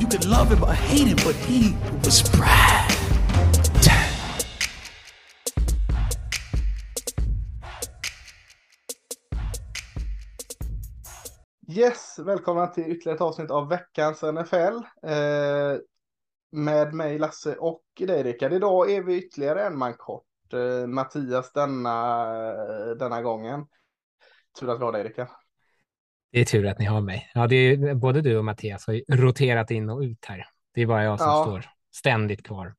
You could love him or hate him, but he was Brad. Yes, välkomna till ytterligare ett avsnitt av veckans NFL. Eh, med mig Lasse och dig Rickard. Idag är vi ytterligare en man kort. Eh, Mattias denna, denna gången. Tur att vi har dig Rickard. Det är tur att ni har mig. Ja, det är, både du och Mattias har roterat in och ut här. Det är bara jag som Ja. står ständigt kvar.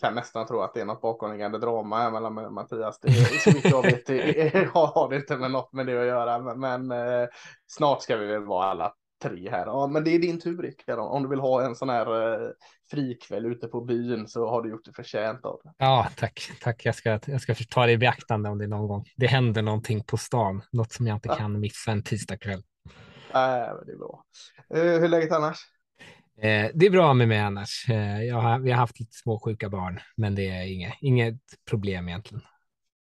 Kan nästan tro att det är något bakomliggande drama här mellan mig och Mattias. Det är, så vitt jag vet har det inte med något med det att göra. Men, men eh, snart ska vi väl vara alla tre här. Ja, men det är din tur Rickard. Om du vill ha en sån här eh, frikväll ute på byn så har du gjort det förtjänt av det. Ja, tack. Tack. Jag ska, jag ska ta det i beaktande om det någon gång det händer någonting på stan. Något som jag inte Ja. kan missa en tisdagkväll. Äh, det är bra. Eh, hur är läget annars? Eh, det är bra med mig annars. Eh, jag har, vi har haft lite småsjuka barn, men det är inget, inget problem egentligen.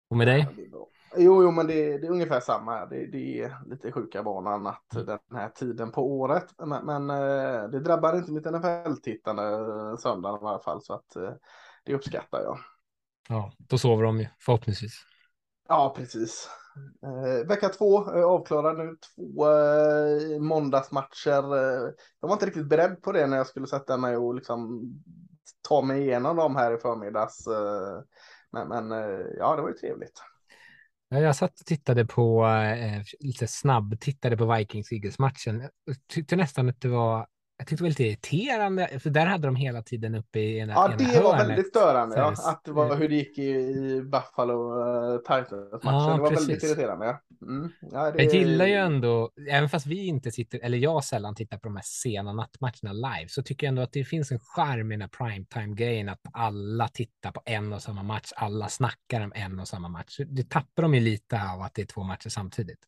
Och med dig? Ja, det är bra. Jo, jo, men det, det är ungefär samma. Det, det är lite sjuka barn och annat den här tiden på året. Men, men eh, det drabbar inte mitt NFL-tittande eh, söndagen i alla fall. Så att eh, det uppskattar jag. Ja, då sover de ju förhoppningsvis. Ja, precis. Eh, vecka två eh, avklarad nu. Två eh, måndagsmatcher. Jag var inte riktigt beredd på det när jag skulle sätta mig och liksom ta mig igenom dem här i förmiddags. Men men ja, det var ju trevligt. Ja, jag satt och tittade på, eh, lite snabb, tittade på Vikings-Eagles-matchen. Tyckte nästan att det var, jag tyckte det var lite irriterande, för där hade de hela tiden uppe i ena, Ja, ena det var hörnet. väldigt störande. Ja. Att det var eh, hur det gick i, i Buffalo uh, Titans-matchen. Ja, det var precis. väldigt irriterande. Ja. Mm. Ja, det... Jag gillar ju ändå, även fast vi inte sitter, eller jag sällan tittar på de här sena nattmatcherna live, så tycker jag ändå att det finns en charm i den här primetime-grejen, att alla tittar på en och samma match, alla snackar om en och samma match. Det tappar de ju lite av att det är två matcher samtidigt.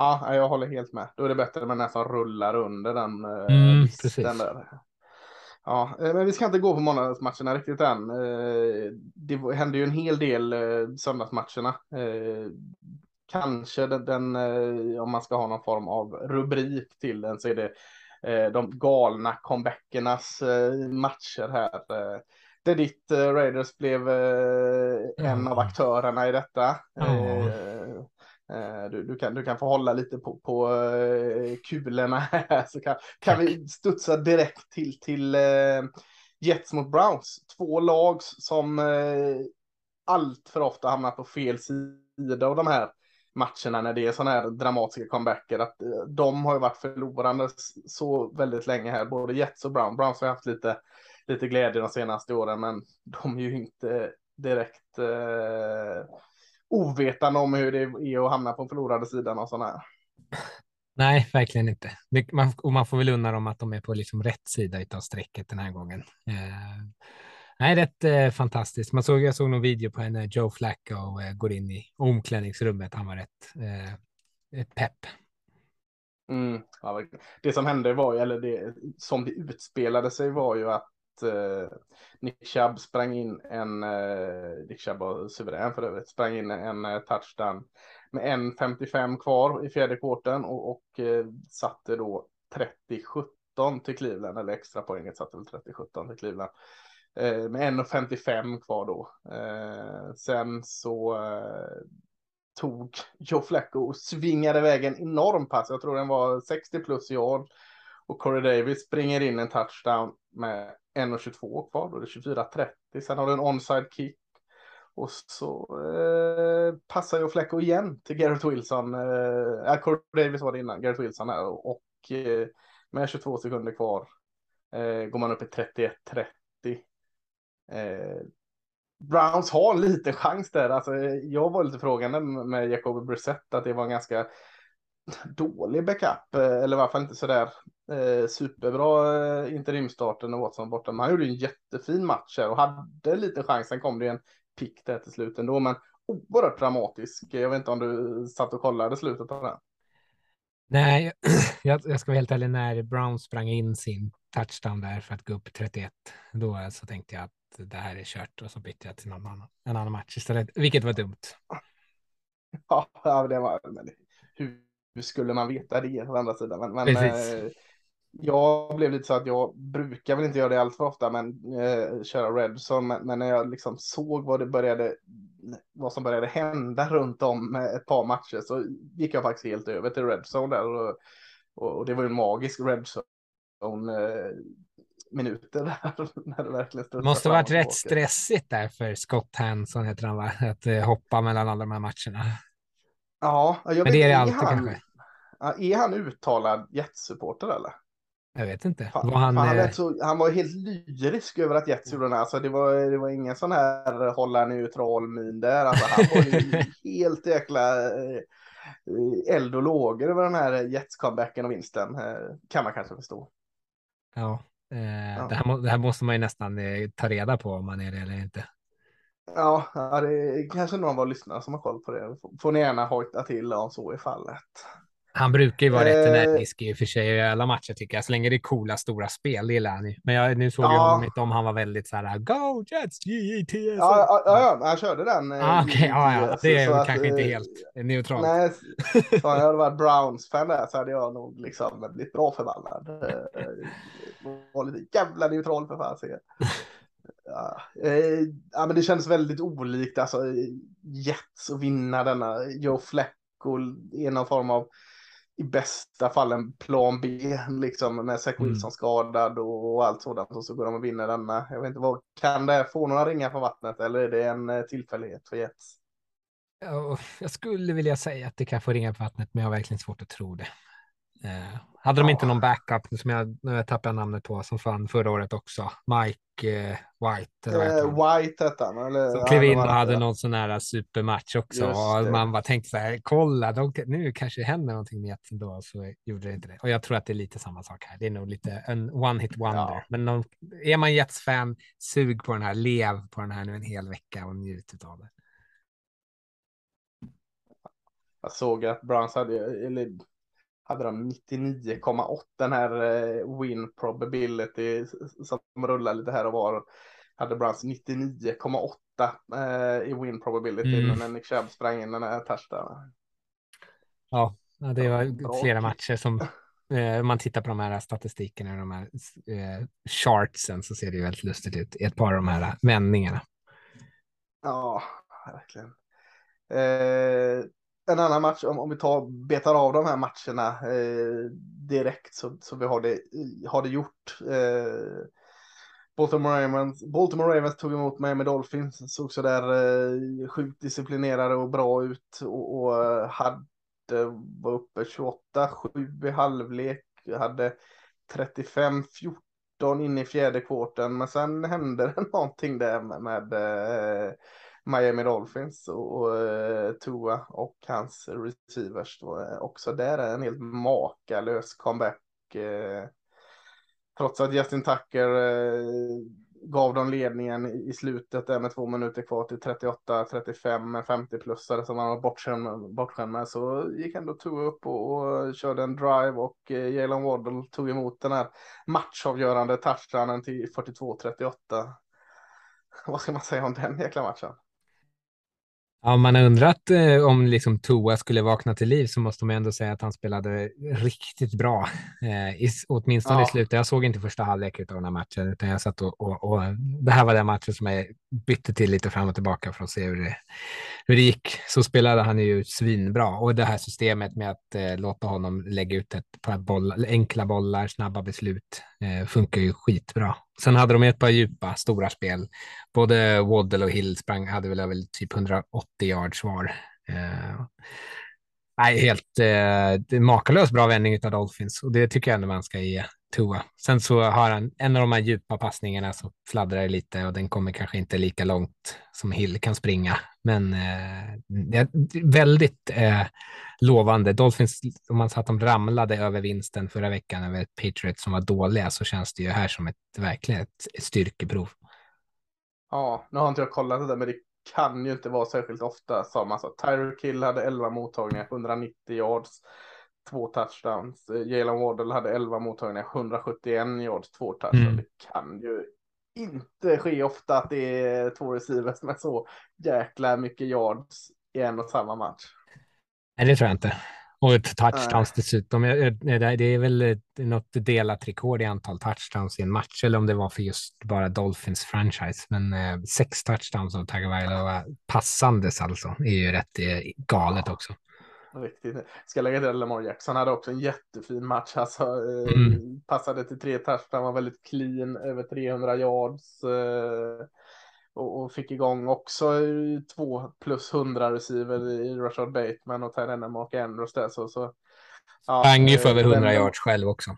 Ja, jag håller helt med. Då är det bättre med den som rullar under den uh, Mm, precis. där. Ja, eh, men vi ska inte gå på måndagsmatcherna riktigt än. Eh, Det hände ju en hel del eh, söndagsmatcherna. Eh, Kanske den, den, eh, om man ska ha någon form av rubrik till den så är det eh, de galna comebackernas eh, matcher här. Eh, Där ditt eh, Raiders blev eh, en av aktörerna i detta. Ja. Eh, Du, du, kan, du kan få hålla lite på, på eh, kulorna här så kan, kan vi studsa direkt till, till eh, Jets mot Browns. Två lag som allt för ofta hamnar på fel sida av de här matcherna när det är sådana här dramatiska comebacker. Att de har ju varit förlorande så väldigt länge här, både Jets och Browns. Browns har haft lite, lite glädje de senaste åren, men de är ju inte direkt eh, ovetande om hur det är att hamna på förlorade sidan och sådana här. Nej, verkligen inte. Det, man, och man får väl unna dem att de är på liksom rätt sida av strecket den här gången. Eh, nej, rätt eh, fantastiskt. Man såg, jag såg någon video på när Joe Flacco eh, går in i omklädningsrummet. Han var rätt eh, pepp. Mm, det som hände var ju, eller det som det utspelade sig var ju att eh, Nick Chubb sprang in en, eh, Nick Chubb var suverän för övrigt, sprang in en eh, touchdown med 1.55 kvar i fjärde kvarten och, och eh, satte då 30-17 till Cleveland, eller extra poänget satte väl 30-17 till Cleveland. Eh, med 1.55 kvar då. Eh, sen så eh, tog Joe Flacco och svingade iväg en enorm pass. Jag tror den var 60 plus yard. Och Corey Davis springer in en touchdown med 1.22 kvar. Då är det 24.30. Sen har du en onside kick. Och så eh, passar ju Fläcko igen till Garrett Wilson. Eh, Corey Davis var det innan, Garrett Wilson här. Och eh, med 22 sekunder kvar eh, går man upp i 31-30. Eh, Browns har en liten chans där. Alltså, jag var lite frågande med Jacoby Brissett att det var en ganska dålig backup, eh, eller i alla fall inte sådär Eh, superbra eh, interimstarter när Watson borta, men han gjorde en jättefin match här och hade lite chans. Sen kom det en pick där till slut ändå, men oerhört dramatisk. Jag vet inte om du satt och kollade slutet på den. Nej, jag, jag ska vara helt ärlig, när Brown sprang in sin touchdown där för att gå upp 31, då så tänkte jag att det här är kört och så bytte jag till någon annan, en annan match istället, vilket var dumt. Ja, det var, men hur, skulle man veta det å andra sidan? Men, men jag blev lite så att jag brukar väl inte göra det allt för ofta, men eh, köra Redson. Men, men, när jag liksom såg vad det började, vad som började hända runt om ett par matcher så gick jag faktiskt helt över till Redzone där och, och, och det var ju en magisk Redzone eh, minuter där. När det verkligen det måste ha varit rätt stressigt där för Scott Hanson heter han va? Att eh, hoppa mellan alla de här matcherna. Ja, jag men det är det alltid han, kanske. Är han uttalad Jets-supporter eller? Jag vet inte. Var han, han, eh... så, han, var helt lyrisk över att Jets gjorde den här. Alltså, det, var, det var ingen sån här hålla neutral min där. Alltså, han var helt jäkla eh, eld och lågor över den här Jets-comebacken och vinsten. Eh, kan man kanske förstå. Ja, eh, ja. Det, här, det, här, måste man ju nästan eh, ta reda på om man är det eller inte. Ja, det är kanske någon av lyssnare som har koll på det. Får ni gärna hojta till om så är fallet. Han brukar ju vara rätt eh, energisk i och för sig i alla matcher tycker jag, så länge det är coola stora spel, det gillar han ju. Men jag, nu såg ja. jag honom inte om han var väldigt så här, go Jets, GETS. Ja, ja, ja, han körde den. Eh, ah, Okej, okay, ja, ja, det är kanske att, inte eh, helt neutralt. Nej, så jag hade varit Browns-fan där så hade jag nog liksom blivit bra förbannad. Var lite jävla neutral för fan. Ja, ja, men det känns väldigt olikt, alltså Jets att vinna denna. Joe Flacco är någon form av i bästa fall en plan B, liksom med Zach mm. Wilson mm. skadad och allt sådant. Och så går de och vinner denna. Jag vet inte vad, kan det få några ringar på vattnet eller är det en eh, tillfällighet för Jets? Jag skulle vilja säga att det kan få ringar på vattnet, men jag har verkligen svårt att tro det. Eh, hade de inte någon backup som jag, nu jag tappar namnet på, som fann förra året också? Mike eh, White. Eller eh, White hette han. Eller, som klev in och hade någon sån här supermatch också. och man bara tänkte så här, kolla, de, nu kanske det händer någonting med Jets ändå. Så gjorde det inte det. Och jag tror att det är lite samma sak här. Det är nog lite en one hit wonder. Ja. Men någon, är man Jets-fan, sug på den här, lev på den här nu en hel vecka och njut av det. Jag såg att Browns hade, eller hade de 99,8 den här eh, win probability som rullar lite här och var. Hade Browns 99,8 eh, i win probability mm. när Nick Chubb sprang in den här touchdownen. Ja, det var flera matcher som eh, om man tittar på de här statistikerna, de här eh, chartsen så ser det ju väldigt lustigt ut i ett par av de här vändningarna. Ja, verkligen. Eh, en annan match, om, om vi tar, betar av de här matcherna eh, direkt så, så vi har det, har det gjort. Eh, Baltimore Ravens, Baltimore Ravens tog emot Miami Dolphins, såg så där eh, sjukt disciplinerade och bra ut och, och eh, hade, var uppe 28-7 i halvlek, hade 35-14 in i fjärde kvarten, men sen hände det någonting där med, med eh, Miami Dolphins och, och eh, Tua och hans receivers. då, eh, också där är en helt makalös comeback. Eh, trots att Justin Tucker gav dem ledningen i slutet där med två minuter kvar till 38-35 med 50-plussare som han var bortskämd, bortskämd med så gick ändå Tua upp och, och körde en drive och Jalen Waddle tog emot den här matchavgörande touchdownen till 42-38. Vad ska man säga om den jäkla matchen? Ja, man har undrat eh, om liksom Toa skulle vakna till liv så måste man ändå säga att han spelade riktigt bra. Eh, i, åtminstone ja. i slutet. Jag såg inte första halvlek av den här matchen, utan jag satt och, och, och, det här var den matchen som jag bytte till lite fram och tillbaka för att se hur det, hur det gick. Så spelade han ju svinbra och det här systemet med att eh, låta honom lägga ut ett par boll, enkla bollar, snabba beslut eh, funkar ju skitbra. Sen hade de ett par djupa, stora spel. Både Waddle och Hill sprang, hade väl över typ 180 yards var. Eh, nej, helt eh, makalöst bra vändning av Dolphins och det tycker jag ändå man ska ge Tua. Sen så har han en av de här djupa passningarna så fladdrar det lite och den kommer kanske inte lika långt som Hill kan springa. Men eh, väldigt eh, lovande. Dolphins, om man sa att de ramlade över vinsten förra veckan över ett Patriot som var dåliga så känns det ju här som ett verkligen ett styrkeprov. Ja, nu har inte jag kollat det där, men det kan ju inte vara särskilt ofta som alltså Tyreek Hill hade 11 mottagningar, 190 yards två touchdowns. Eh, Jalen Waddle hade 11 mottagningar, 171 yards, två touchdowns. Mm. Det kan ju inte ske ofta att det är två receivers med så jäkla mycket yards i en och samma match. Nej, det tror jag inte. Och ett touchdowns dessutom. Det är väl något delat rekord i antal touchdowns i en match, eller om det var för just bara Dolphins franchise. Men eh, sex touchdowns av Tagovailoa passandes alltså är ju rätt galet också. Riktigt. Ska lägga till Lamar Jackson hade också en jättefin match. Alltså, eh, mm. Passade till tre touchdown, var väldigt clean, över 300 yards. Eh, och, och, fick igång också två plus 100 receiver i Rashard Bateman och Tyrene Mark Andrews där. Så, så, ja, Sprang ju för över 100 den, yards själv också.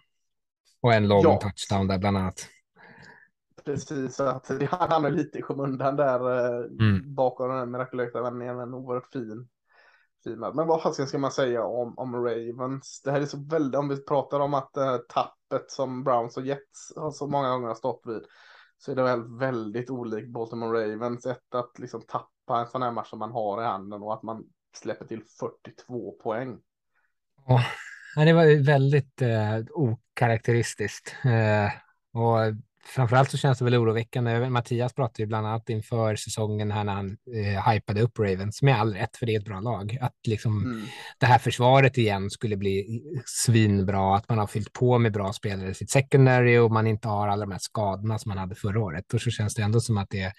Och en lång ja. touchdown där bland annat. Precis, så att han hamnar lite i skymundan där mm. bakom den mirakulösa vändningen, men oerhört fin filmad. Men vad fasiken ska man säga om, om Ravens? Det här är så väldigt, om vi pratar om att det här tappet som Browns och Jets har så många gånger har stått vid, så är det väl väldigt olikt Baltimore Ravens. Ett att liksom tappa en sån här match som man har i handen och att man släpper till 42 poäng. Ja, det var väldigt eh, okaraktäristiskt. Eh, och framförallt så känns det väl oroväckande. Mattias pratade ju bland annat inför säsongen här när han eh, hypade upp Ravens med all rätt, för det är ett bra lag. Att liksom mm. det här försvaret igen skulle bli svinbra, att man har fyllt på med bra spelare i sitt secondary och man inte har alla de här skadorna som man hade förra året. Och så känns det ändå som att det är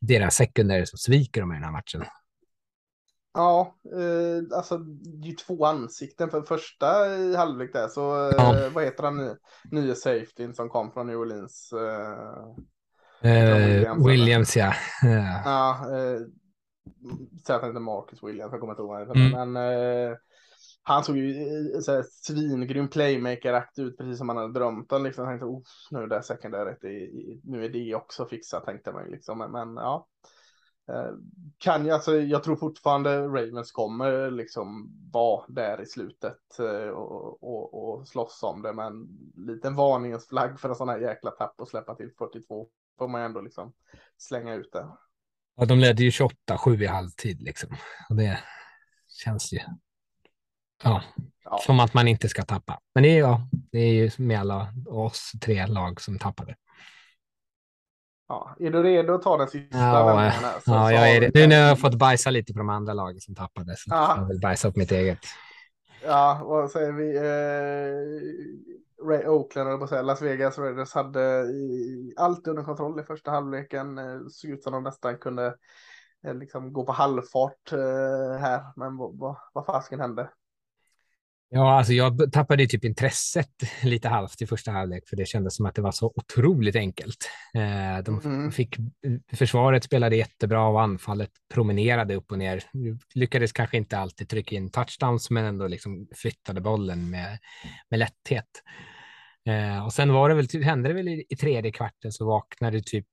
deras secondary som sviker dem i den här matchen. Ja, eh, alltså det är ju två ansikten. För första i halvlek där så, eh, ja. vad heter han nu? Nya safetyn som kom från New Orleans. Eh, eh Williams, Williams ja. Ja, eh, säg att han heter Marcus Williams, jag kommer inte ihåg. Mm. Men eh, han såg ju eh, så här, svingrym playmaker-akt ut, precis som man hade drömt om. Liksom. Jag tänkte, oh, nu är det secondaryt, nu är det också fixat, tänkte man liksom. Men, men ja. Eh, kan jag, alltså, jag tror fortfarande Ravens kommer liksom vara där i slutet eh, och, och, och slåss om det, men liten varningens flagg för en sån här jäkla tapp och släppa till 42 får man ändå liksom slänga ut det. Ja, de ledde ju 28-7 i halvtid liksom. Och det känns ju ja, ja, som att man inte ska tappa. Men det är, ja, det är ju med alla oss tre lag som tappade. Ja, är du redo att ta den sista ja, vändningen? ja, jag är det. Nu när jag har fått bajsa lite på de andra lagen som tappade så ja. jag vill bajsa upp mitt eget. Ja, vad säger vi? Eh, Oakland, på säga, Las Vegas Raiders hade i, allt under kontroll i första halvleken. Eh, såg ut som de nästan kunde eh, liksom gå på halvfart eh, här. Men vad, vad, vad fasken hände? Ja, alltså jag tappade typ intresset lite halvt i första halvlek för det kändes som att det var så otroligt enkelt. Eh, de mm. fick, försvaret spelade jättebra och anfallet promenerade upp och ner. Lyckades kanske inte alltid trycka in touchdowns, men ändå liksom flyttade bollen med, med lätthet. Eh, och sen var det väl, hände det väl i, i tredje kvarten så vaknade typ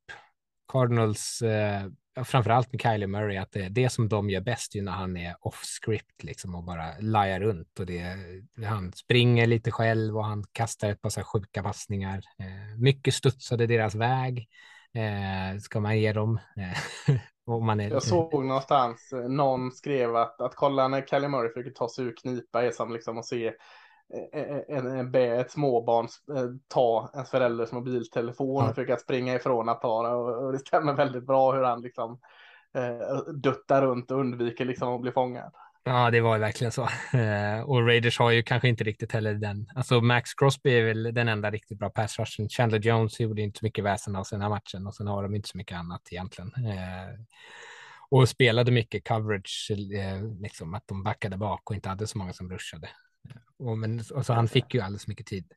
Cardinals eh, framförallt med Kylie Murray, att det, det som de gör bäst är när han är off script liksom och bara lajar runt och det, han springer lite själv och han kastar ett par så sjuka passningar. Eh, mycket studsade deras väg. Eh, ska man ge dem. Eh, man är, Jag såg någonstans eh, någon skrev att, att kolla när Kylie Murray försöker ta sig ur knipa är som liksom att se en, en, en, ett småbarn eh, ta ens förälders mobiltelefon och försöka springa ifrån att ta det. Och, och, det stämmer väldigt bra hur han liksom eh, duttar runt och undviker liksom att bli fångad. Ja, det var verkligen så. Eh, och Raiders har ju kanske inte riktigt heller den. Alltså Max Crosby är väl den enda riktigt bra pass rushen. Chandler Jones gjorde inte så mycket väsen av sig den här matchen och sen har de inte så mycket annat egentligen. Eh, och spelade mycket coverage, eh, liksom att de backade bak och inte hade så många som rushade. Och, men, och så han fick ju alldeles mycket tid.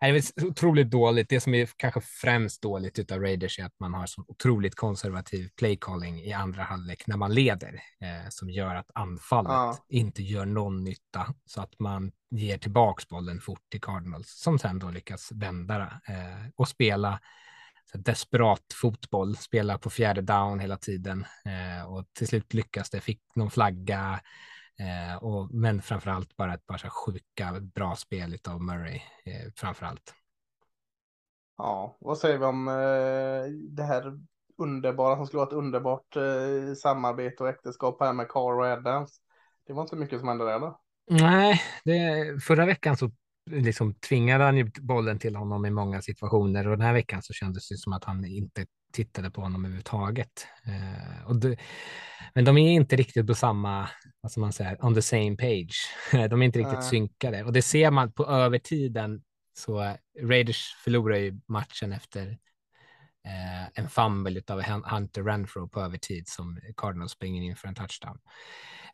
Det är otroligt dåligt. Det som är kanske främst dåligt utav Raiders är att man har så otroligt konservativ play calling i andra halvlek när man leder eh, som gör att anfallet ja. inte gör någon nytta så att man ger tillbaks bollen fort till Cardinals som sen då lyckas vända eh, och spela desperat fotboll, spela på fjärde down hela tiden eh, och till slut lyckas det, fick någon flagga Eh, och, men framför allt bara ett par sjuka bra spel av Murray eh, framför allt. Ja, vad säger vi om eh, det här underbara som skulle vara ett underbart eh, samarbete och äktenskap här med Carl och Adams? Det var inte mycket som hände där då? Nej, det, förra veckan så liksom tvingade han ju bollen till honom i många situationer och den här veckan så kändes det som att han inte tittade på honom överhuvudtaget. Eh, och det, men de är inte riktigt på samma, vad ska man säga, on the same page. De är inte riktigt Nej. synkade och det ser man på övertiden. Så Raiders förlorar ju matchen efter en fumble av Hunter Renfro på övertid som Cardinals springer in för en touchdown.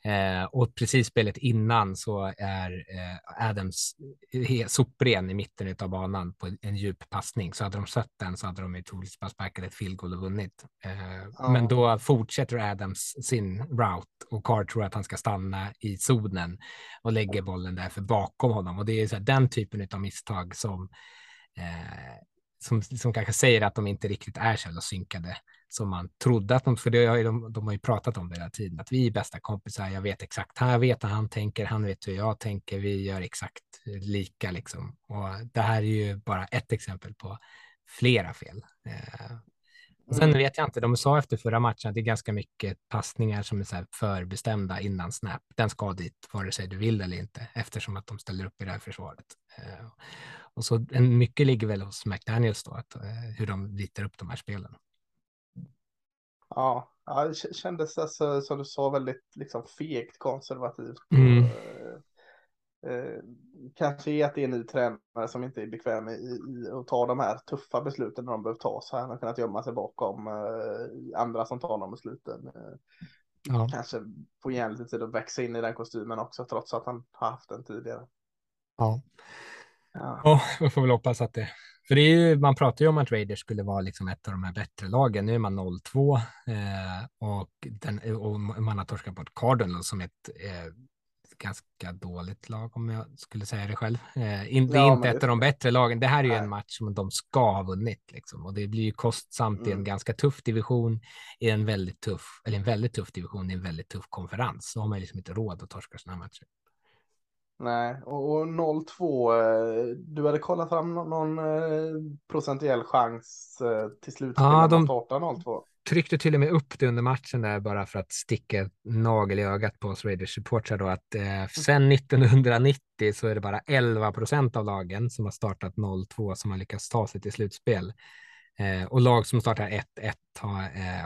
Eh, och precis spelet innan så är eh, Adams sopren i mitten av banan på en djup passning. Så hade de sett den så hade de ju troligtvis bara sparkat ett field goal och vunnit. Eh, ja. Men då fortsätter Adams sin route och Carr tror att han ska stanna i zonen och lägger bollen därför bakom honom. Och det är så här, den typen av misstag som eh, som, som kanske säger att de inte riktigt är så synkade som man trodde att de, för det har de, de har ju pratat om det hela tiden, att vi är bästa kompisar, jag vet exakt, jag vet hur han tänker, han vet hur jag tänker, vi gör exakt lika liksom. Och det här är ju bara ett exempel på flera fel. Eh, och sen mm. vet jag inte, de sa efter förra matchen att det är ganska mycket passningar som är så här förbestämda innan snap. Den ska dit, vare sig du vill eller inte, eftersom att de ställer upp i det här försvaret. Eh, och så mycket ligger väl hos McDaniels då, att, eh, hur de ritar upp de här spelen. Ja, ja det kändes alltså, som du sa väldigt liksom fegt konservativt. Mm. Eh, eh, kanske är att det är en ny tränare som inte är bekväm i, i att ta de här tuffa besluten när de behöver ta så här. Han har kunnat gömma sig bakom eh, andra som tar de besluten. Eh, ja. Kanske få igen lite tid att växa in i den kostymen också trots att han har haft den tidigare. Ja. Ja, oh, vi får väl hoppas att det för det är ju, man pratar ju om att Raiders skulle vara liksom ett av de här bättre lagen. Nu är man 0-2 eh, och, den, och man har torskat bort Cardinals som ett eh, ganska dåligt lag om jag skulle säga det själv. Eh, in, det är inte ett av de bättre lagen. Det här är ju Nej. en match som de ska ha vunnit liksom. och det blir ju kostsamt mm. i en mm. ganska tuff division i en väldigt tuff eller en väldigt tuff division i en väldigt tuff konferens. Så har man liksom inte råd att torska sådana matcher. Nej, och, och 0-2, eh, du hade kollat fram någon, någon eh, procentuell chans eh, till slut ja, de startar 0-2. Tryckte till och med upp det under matchen där bara för att sticka nagel i ögat på oss Raiders supportrar då att eh, sen 1990 så är det bara 11 procent av lagen som har startat 0-2 som har lyckats ta sig till slutspel. Eh, och lag som startar 1-1 har, eh,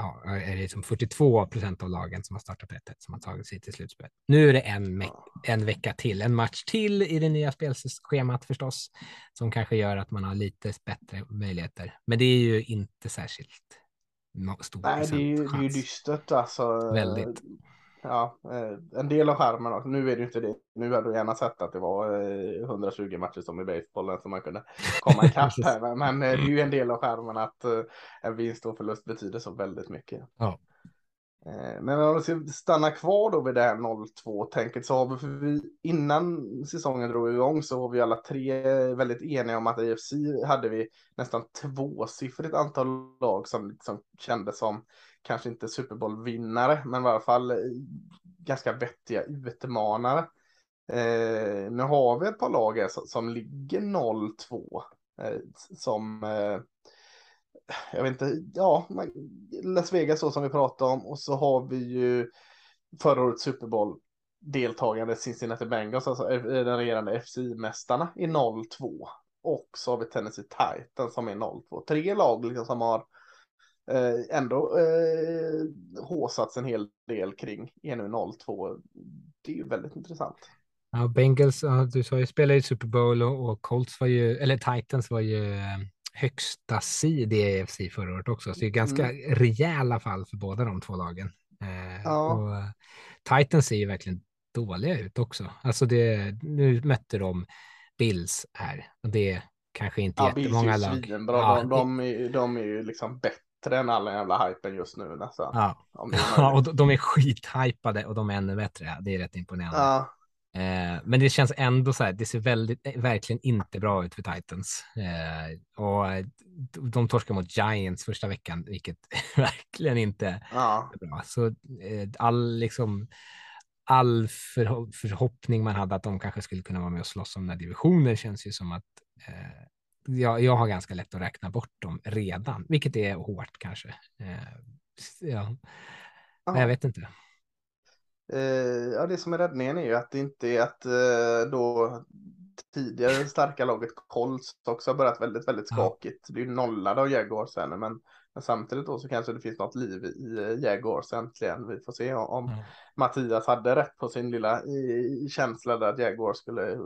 är det liksom 42 procent av lagen som har startat 1-1 som har tagit sig till slutspel. Nu är det en, en vecka till, en match till i det nya spelschemat förstås, som kanske gör att man har lite bättre möjligheter. Men det är ju inte särskilt stor Nej, det är ju, det är ju dystert alltså. Väldigt ja, eh, en del av skärmen. Också. Nu är det ju inte det. Nu hade du gärna sett att det var 120 eh, matcher som i basebollen som man kunde komma ikapp här. Men eh, det är ju en del av skärmen att en vinst och förlust betyder så väldigt mycket. Ja. Men om vi ska stanna kvar då vid det här 0-2-tänket så har vi, för vi innan säsongen drog igång så var vi alla tre väldigt eniga om att i AFC hade vi nästan tvåsiffrigt antal lag som liksom kändes som kanske inte Super Bowl-vinnare, men i alla fall ganska vettiga utmanare. Eh, nu har vi ett par lag här som, som ligger 0-2. Eh, som, eh, jag vet inte, ja, Las Vegas så som vi pratade om och så har vi ju förra årets Super Bowl deltagande Cincinnati Bengals, alltså eh, eh, den regerande FC-mästarna i 0-2. Och så har vi Tennessee Titans som är 0-2. Tre lag liksom som har eh, ändå eh, håsats en hel del kring enu 0-2. Det är ju väldigt intressant. Ja, Bengals, du sa ju spelade i Super Bowl och, Colts var ju, eller Titans var ju eh, högsta seed i AFC förra året också, så det är ganska mm. rejäla fall för båda de två lagen. Eh, ja. och, Titans är ju verkligen dåliga ut också. Alltså det, nu mötte de Bills här och det kanske inte Ja, jättemånga Bills är ju lag. svinbra. Ja, de, de, är, de är ju liksom bättre än alla jävla hypen just nu nästan. Ja, ja och de- är skithypade och de är ännu bättre. Det är rätt imponerande. ja. Eh, men det känns ändå så här, det ser väldigt, eh, verkligen inte bra ut för Titans. Eh, och eh, de- torskar mot Giants första veckan, vilket verkligen inte ja. är bra. Så eh, all, liksom, all förho- förhoppning man hade att de kanske skulle kunna vara med och slåss om den här divisionen känns ju som att eh, jag, jag har ganska lätt att räkna bort dem redan, vilket är hårt kanske. Eh, ja, Ja. Men jag vet inte. Eh, ja, det som är räddningen är ju att det inte är att eh, då tidigare starka laget Colts också har börjat väldigt, väldigt Ja. skakigt. Det blir ju nollade av Jaguars sen, men, men samtidigt då så kanske det finns något liv i Jaguars äntligen. Vi får se om, Ja. Mattias hade rätt på sin lilla känsla där att Jaguars skulle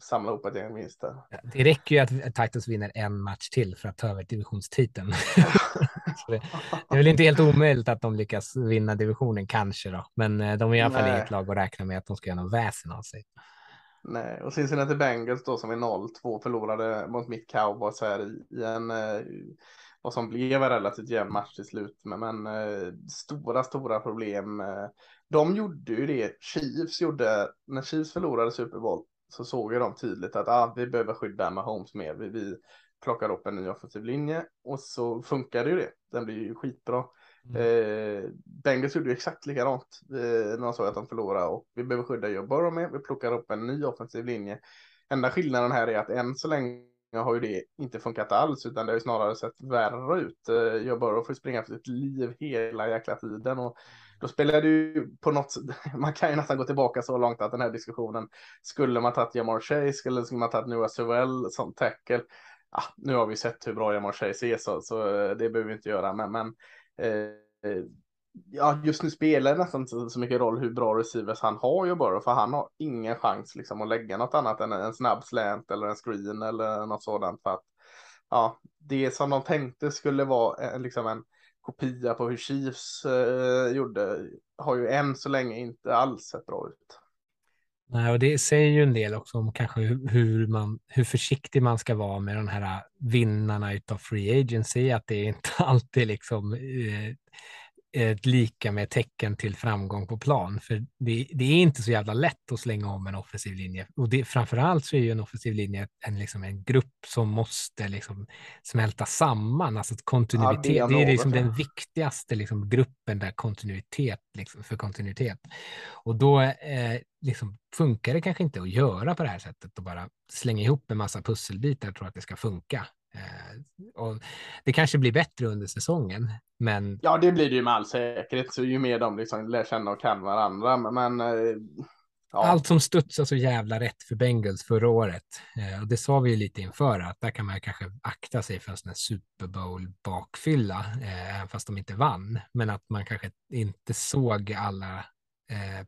samla ihop ett gäng vinster. Det räcker ju att Titans vinner en match till för att ta över divisionstiteln. Det, det är väl inte helt omöjligt att de lyckas vinna divisionen kanske då, men eh, de är i alla fall inget lag att räkna med att de ska göra någon väsen av sig. Nej, och Cincinnati Bengals då som är 0-2 förlorade mot mitt Cowboys här i, i en eh, vad som blev en relativt jämn match till slut. Men, men eh, stora, stora problem. Eh, de gjorde ju det Chiefs gjorde när Chiefs förlorade Super Bowl så såg ju de tydligt att ah, vi behöver skydda med Holmes mer. Vi, vi plockar upp en ny offensiv linje och så funkade ju det. Den blir ju skitbra. Eh, Bengals gjorde ju exakt likadant eh, när de såg att de förlorade och vi behöver skydda Joe Burrow med. Vi plockar upp en ny offensiv linje. Enda skillnaden här är att än så länge har ju det inte funkat alls utan det har ju snarare sett värre ut. Eh, jag bara får springa för sitt liv hela jäkla tiden och då spelar det ju på något sätt, man kan ju nästan gå tillbaka så långt att den här diskussionen, skulle man tagit Jamar Chase eller skulle man tagit Noah Sewell som tackle? Ja, nu har vi sett hur bra Jamar Chase är så, så eh, det behöver vi inte göra, men, men eh, ja, just nu spelar det nästan inte så mycket roll hur bra receivers han har ju bara, för han har ingen chans liksom att lägga något annat än en snabb slant eller en screen eller något sådant för att ja, det som de tänkte skulle vara eh, liksom en kopia på hur Chiefs eh, gjorde har ju än så länge inte alls sett bra ut. Nej, och det säger ju en del också om kanske hur, hur man, hur försiktig man ska vara med de här eh, vinnarna utav free agency, att det är inte alltid liksom eh, ett lika med tecken till framgång på plan. För det, det är inte så jävla lätt att slänga om en offensiv linje. Och det, framförallt så är ju en offensiv linje en, liksom en grupp som måste liksom smälta samman. Alltså kontinuitet. Ja, det är det är liksom den viktigaste liksom gruppen där kontinuitet liksom för kontinuitet. Och då eh, liksom funkar det kanske inte att göra på det här sättet och bara slänga ihop en massa pusselbitar och tro att det ska funka. Eh, och det kanske blir bättre under säsongen, men Ja, det blir det ju med all säkerhet, så ju mer de liksom lär känna och kan varandra, men, eh, ja. allt som studsade så jävla rätt för Bengals förra året. Eh, och det sa vi ju lite inför att där kan man kanske akta sig för en sån här Super Bowl bakfylla, eh, även fast de inte vann. Men att man kanske inte såg alla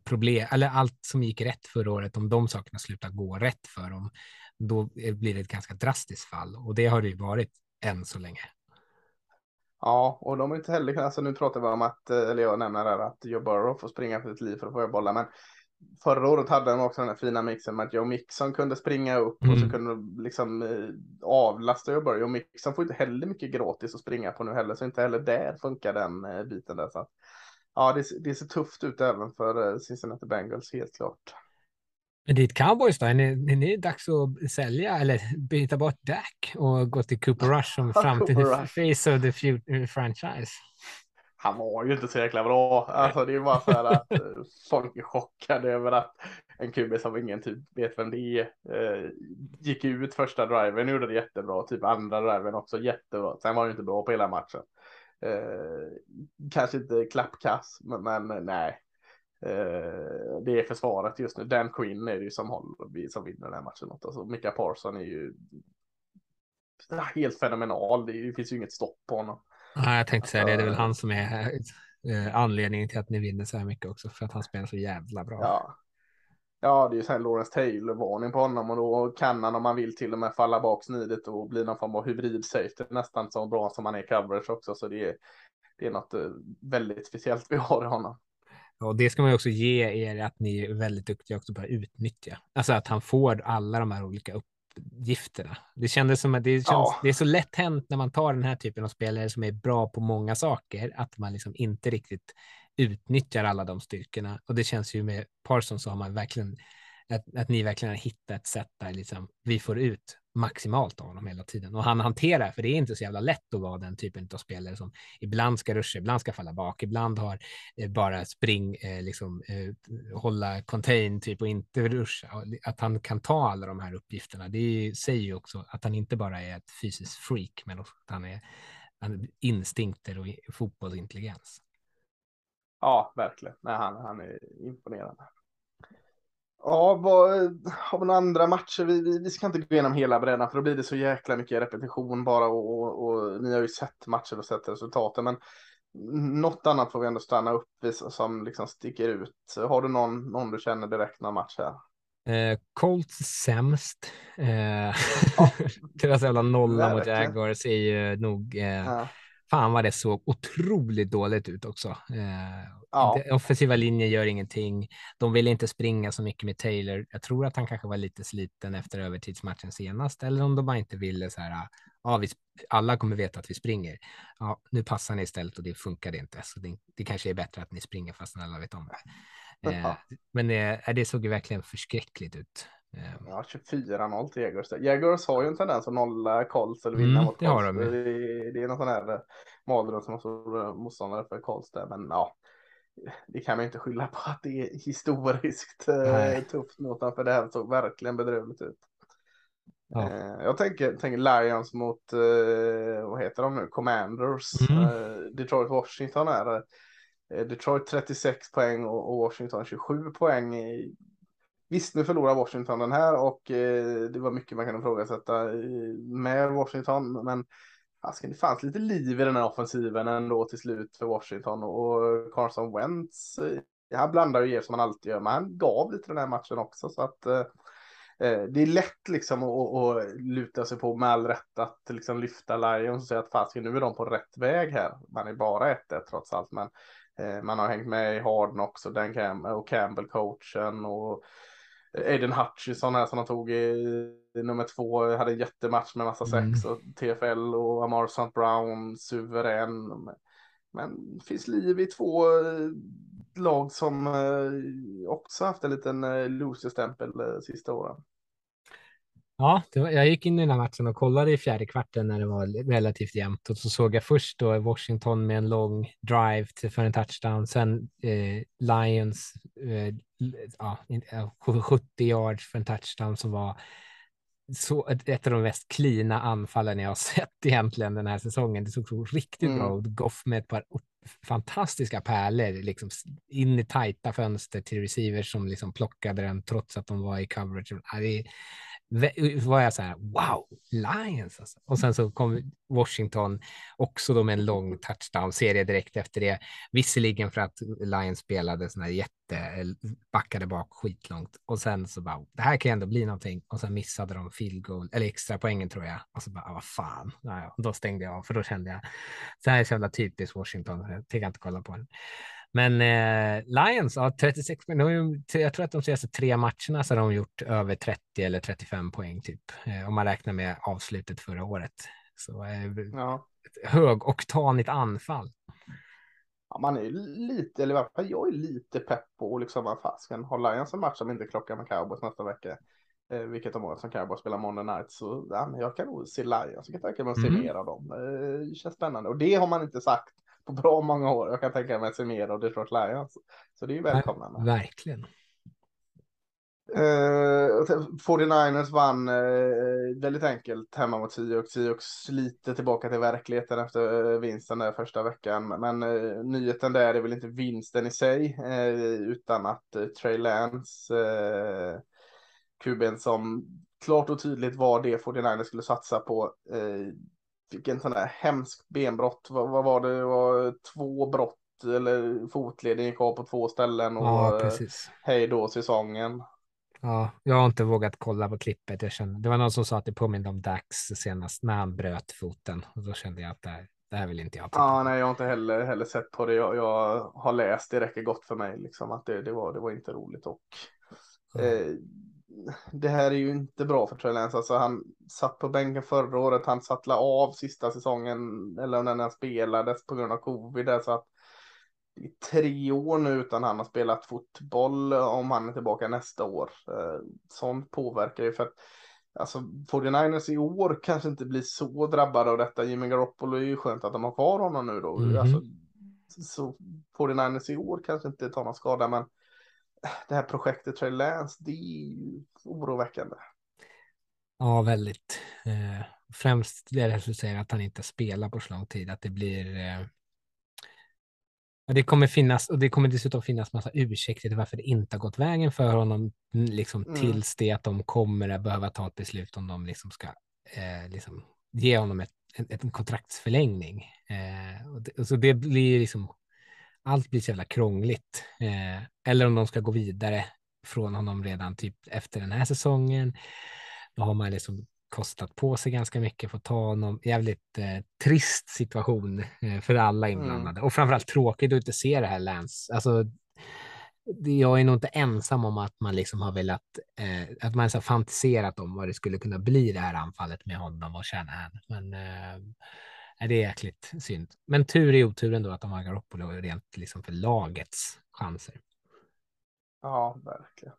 problem, eller allt som gick rätt förra året, om de sakerna slutar gå rätt för dem, då blir det ett ganska drastiskt fall. Och det har det ju varit än så länge. Ja, och de har inte heller, alltså nu pratar vi om att, eh, eller jag nämner där att Joe Burrow får springa för sitt liv för att få bollar, men förra året hade de också den här fina mixen med att Joe Mixon kunde springa upp och så Mm. kunde de liksom eh, avlasta Joe Burrow. Joe Mixon får inte heller mycket gratis att springa på nu heller, så inte heller där funkar den eh, biten där. Så att, ja, det, det ser tufft ut även för eh, Cincinnati Bengals, helt klart. Men dit Cowboys då, är ni, är ni dags att sälja eller byta bort Dak och gå till Cooper Rush som framtida Rush. face of the future franchise? Han var ju inte så jäkla bra. Alltså det är bara för att eh, folk är chockade över att en QB som ingen typ vet vem det är eh, gick ut första driven gjorde det jättebra. Typ andra driven också jättebra. Sen var det inte bra på hela matchen. Eh, kanske inte klappkass, men, men nej. Eh, det är försvaret just nu. Dan Quinn är det ju som, håller, som vinner den här matchen. Alltså, Mika Parson är ju helt fenomenal. Det, finns ju inget stopp på honom. Ja, jag tänkte säga det, det är väl Alltså- han som är eh, anledningen till att ni vinner så här mycket också, för att han spelar så jävla bra. Ja. Ja, det är ju så här Lawrence Taylor-varning på honom och då kan han om man vill till och med falla bak snidigt och bli någon form av hybrid-safety nästan så bra som han är i coverage också. Så det är, det är något eh, väldigt speciellt vi har i honom. Och det ska man också ge er att ni är väldigt duktiga också på att utnyttja. Alltså att han får alla de här olika uppgifterna. Det kändes som att det, känns, ja. det är så lätt hänt när man tar den här typen av spelare som är bra på många saker, att man liksom inte riktigt utnyttjar alla de styrkorna. Och det känns ju med Parsons så har man verkligen att, att ni verkligen har hittat ett sätt där liksom vi får ut maximalt av honom hela tiden. Och han hanterar, för det är inte så jävla lätt att vara den typen av spelare som ibland ska ruscha, ibland ska falla bak, ibland har eh, bara spring, eh, liksom eh, hålla contain typ och inte ruscha. Att han kan ta alla de här uppgifterna, det säger ju också att han inte bara är ett fysiskt freak, men också att han är, han är instinkter och fotbollsintelligens. Ja, verkligen. Nej, han, han är imponerande. Ja, vad, har vi några andra matcher? Vi, vi, vi, ska inte gå igenom hela bredden för då blir det så jäkla mycket repetition bara och, och, och ni har ju sett matcher och sett resultaten. Men något annat får vi ändå stanna upp vid som liksom sticker ut. Har du någon, någon du känner direkt någon match här? Eh, Colts sämst. Eh, ja. Deras jävla nolla mot Jaguars är ju nog eh, ja fan vad det såg otroligt dåligt ut också. Eh, ja. Offensiva linjen gör ingenting. De vill inte springa så mycket med Taylor. Jag tror att han kanske var lite sliten efter övertidsmatchen senast, eller om de bara inte ville så här. Ja, vi, alla kommer veta att vi springer. Ja, nu passar ni istället och det funkar inte, så det, det kanske är bättre att ni springer fast alla vet om det. Eh, men eh, det såg ju verkligen förskräckligt ut. Ehm. Ja, 24-0 till Jaguars. Jaguars har ju en tendens att nolla Colts eller vinna mm, mot Colts. Det, det, det är någon sån här eh, mardröm som har motståndare för Colts där. Men ja, det kan man inte skylla på att det är historiskt eh, Nej. tufft mot dem, för det här såg verkligen bedrövligt ut. Ja. Eh, jag tänker, tänker Lions mot, vad heter de nu, Commanders. Mm. Detroit Washington är Detroit 36 poäng och Washington 27 poäng. Visst, nu förlorar Washington den här och eh, det var mycket man kan ifrågasätta eh, med Washington, men Asken, det fanns lite liv i den här offensiven ändå till slut för Washington och Carson Wentz. Eh, han blandar ju som han alltid gör, men han gav lite den här matchen också så att eh, eh det är lätt liksom att, att, luta sig på med all rätt att liksom lyfta Lions och säga att fasiken, nu är de på rätt väg här. Man är bara 1-1 trots allt, men eh, man har hängt med i Harden också, den Cam och Campbell coachen och Aiden Hutchison här som han tog i, nummer två, hade en jättematch med massa mm. sex och TFL och Amar St. Brown suverän. Men finns liv i två eh, lag som eh, också haft en liten eh, loser-stämpel sista åren. Ja, var, jag gick in i den här matchen och kollade i fjärde kvarten när det var relativt jämnt och så såg jag först då Washington med en lång drive till för en touchdown, sen eh, Lions eh, ja, 70 yards för en touchdown som var så ett av de mest klina anfallen jag har sett egentligen den här säsongen. Det såg så riktigt mm. bra ut. Goff med ett par fantastiska pärlor liksom in i tajta fönster till receivers som liksom plockade den trots att de var i coverage. Det, Eh, var jag så här, wow, Lions alltså. Och sen så kom Washington också då med en lång touchdown-serie direkt efter det. Visserligen för att Lions spelade sådana jätte, eh, backade bak skitlångt. Och sen så bara, det här kan ändå bli någonting. Och sen missade de field goal, eller extra poängen tror jag. Och så bara, vad fan. Naja, då stängde jag av, för då kände jag, så här är så jävla typiskt Washington, eh, jag tänker inte kolla på den. Men eh, Lions, ja, 36 poäng. Jag tror att de senaste tre matcherna så har de gjort över 30 eller 35 poäng typ. Eh, om man räknar med avslutet förra året. Så eh, ja. högoktanigt anfall. Ja, man är lite, eller i alla fall jag är lite pepp på liksom att fasken har Lions en match som inte klockar med Cowboys nästa vecka. Eh, vilket de har som Cowboys spelar Monday Night. Så ja, jag kan nog se Lions. Jag kan tänka mig att se mm. mer av dem. Eh, det känns spännande. Och det har man inte sagt på bra många år. Jag kan tänka mig att se mer av Detroit Lions. Så det är ju välkomnande. Verkligen. Uh, 49ers vann uh, väldigt enkelt hemma mot Seahawks. Seahawks lite tillbaka till verkligheten efter uh, vinsten där första veckan. Men uh, nyheten där är väl inte vinsten i sig, utan att Trey Lance, uh, kuben som klart och tydligt var det 49ers skulle satsa på, fick en sån där hemskt benbrott. Vad, vad var det? det var två brott eller fotleden gick av på två ställen och ja, precis. hej då säsongen. Ja, jag har inte vågat kolla på klippet. Jag kände, det var någon som sa att det påminde om Dax senast när han bröt foten och då kände jag att det här, Det här vill inte jag Ja, nej, jag har inte heller, heller sett på det. Jag, jag har läst, det räcker gott för mig liksom att det, det, var, det var inte roligt och eh, det här är ju inte bra för Trey Lance. Alltså han satt på bänken förra året, han satt av sista säsongen eller när den spelades på grund av covid. Så att i tre år nu utan han har spelat fotboll om han är tillbaka nästa år. Eh, sånt påverkar ju för att alltså 49ers i år kanske inte blir så drabbade av detta. Jimmy Garoppolo är ju skönt att de har kvar honom nu då. Mhm. Alltså, så 49ers i år kanske inte tar någon skada, men det här projektet Trey Lance, det är ju oroväckande. Ja, väldigt. Eh, främst det du säger att han inte spelar på så lång tid, att det blir eh, det kommer finnas och det kommer dessutom finnas massa ursäkter till varför det inte har gått vägen för honom liksom Mm. tills det att de kommer att behöva ta ett beslut om de liksom ska eh, liksom ge honom ett, en, en kontraktsförlängning. Eh, och det, och så det blir liksom allt blir så jävla krångligt. Eh, eller om de ska gå vidare från honom redan typ efter den här säsongen. Då har man liksom kostat på sig ganska mycket för att ta honom. Jävligt eh, trist situation eh, för alla inblandade och framförallt tråkigt att inte se det här Lance. Alltså, jag är nog inte ensam om att man liksom har velat, eh, att man har fantiserat om vad det skulle kunna bli det här anfallet med honom och Shanahan. Men eh, nej, det är jäkligt synd. Men tur i oturen då att de har Garoppolo rent liksom för lagets chanser. Ja, verkligen.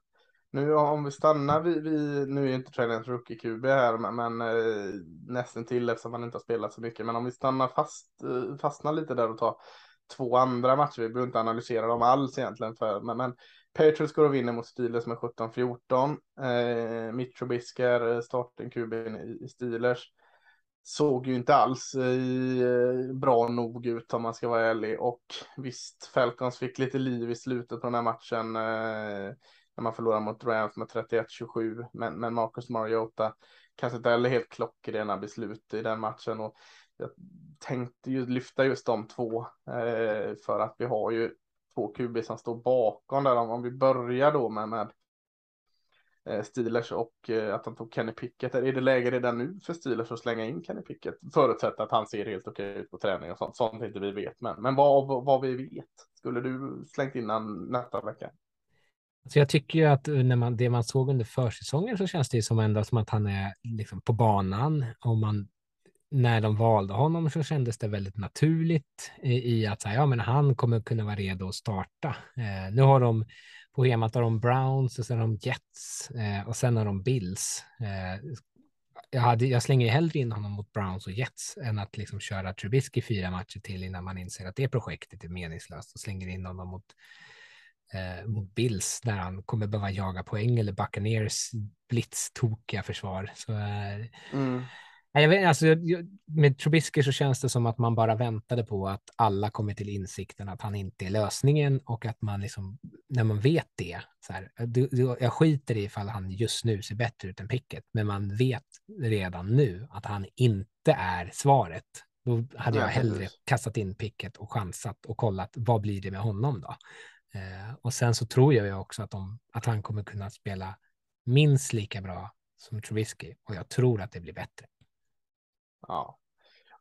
Nu om vi stannar vi, vi nu är ju inte Trey rookie QB här, men, men eh, nästan till eftersom han inte har spelat så mycket. Men om vi stannar fast, eh, fastnar lite där och tar två andra matcher, vi behöver inte analysera dem alls egentligen, för, men, men Patriots går och vinner mot Steelers med 17-14. Eh, Mitch Trubisky är eh, starten QB i, i Steelers. Såg ju inte alls eh, bra nog ut om man ska vara ärlig. Och visst, Falcons fick lite liv i slutet på den här matchen. Eh, när man förlorar mot Rams med 31-27. Men, men Marcus Mariota kanske inte heller helt klockrena beslut i den matchen. Och jag tänkte ju lyfta just de två. Eh, för att vi har ju två QB som står bakom där. Om, om vi börjar då med, med Eh, Steelers och eh, att han tog Kenny Pickett. Är det läge redan nu för Steelers att slänga in Kenny Pickett? Förutsatt att han ser helt okej ut på träning och sånt. Sånt inte vi vet. Men, men vad, vad vi vet. Skulle du slängt in honom nästa vecka? Så jag tycker ju att eh, när man, det man såg under försäsongen så känns det ju som ändå som att han är liksom på banan. Och man, när de valde honom så kändes det väldigt naturligt i, i att säga här, ja, men han kommer kunna vara redo att starta. Eh, nu har de på schemat har de Browns och sen har de Jets eh, och sen har de Bills. Eh, jag, hade, jag slänger ju hellre in honom mot Browns och Jets än att liksom köra Trubisky fyra matcher till innan man inser att det projektet är meningslöst och slänger in honom mot eh, mot Bills där han kommer behöva jaga poäng eller Buccaneers blitztokiga försvar. Så, eh, Mm jag vet, alltså, med Trubisky så känns det som att man bara väntade på att alla kommer till insikten att han inte är lösningen och att man liksom, när man vet det, så här, du, du, jag skiter i ifall han just nu ser bättre ut än Pickett, men man vet redan nu att han inte är svaret. Då hade jag hellre kastat in Pickett och chansat och kollat vad blir det med honom då? Eh, och sen så tror jag också att, de, att han kommer kunna spela minst lika bra som Trubisky och jag tror att det blir bättre. Ja.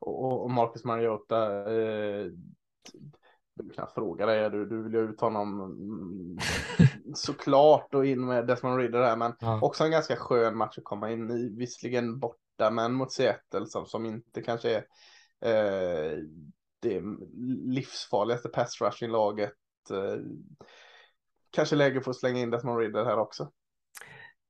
Och, och Marcus Mariota. Eh, du kan fråga dig, du, du vill ju ut honom mm, såklart och in med Desmond Ridder här, men Ja. också en ganska skön match att komma in i. Visserligen borta, men mot Seattle som, som inte kanske är eh, det livsfarligaste pass rushing laget. Eh, kanske läge för att slänga in Desmond Ridder här också.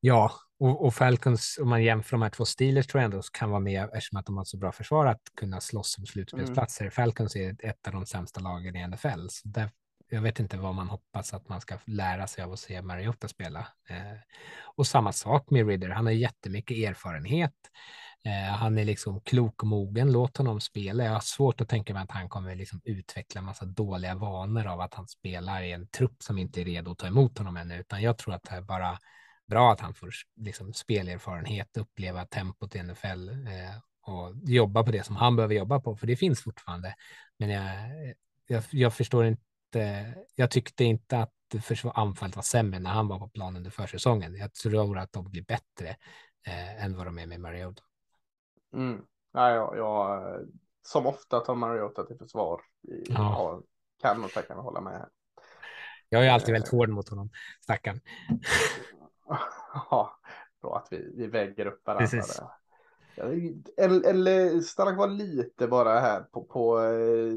Ja, och, och Falcons, om man jämför de här två Steelers tror jag ändå kan vara med eftersom att de har så bra försvar att kunna slåss om slutspelsplatser. Falcons är ett av de sämsta lagen i NFL. Så där, jag vet inte vad man hoppas att man ska lära sig av att se Mariota spela. Eh, och samma sak med Ridder, han har jättemycket erfarenhet. Eh, han är liksom klok och mogen, låt honom spela. Jag har svårt att tänka mig att han kommer liksom utveckla en massa dåliga vanor av att han spelar i en trupp som inte är redo att ta emot honom ännu, utan jag tror att det bara bra att han får liksom spelerfarenhet, uppleva tempot i NFL eh, och jobba på det som han behöver jobba på, för det finns fortfarande. Men jag, jag, jag förstår inte, jag tyckte inte att försvar, anfallet var sämre när han var på plan under försäsongen. Jag tror att de blir bättre eh, än vad de är med Mariota. Mm. Nej, jag, jag som ofta tar Mariota till försvar. I, Ja. ja. kan tänka mig hålla med. här. Jag är alltid väldigt hård mot honom, stackarn. Ja, bra att vi, vi väger upp varandra. Precis. Eller, eller stanna kvar lite bara här på, på eh,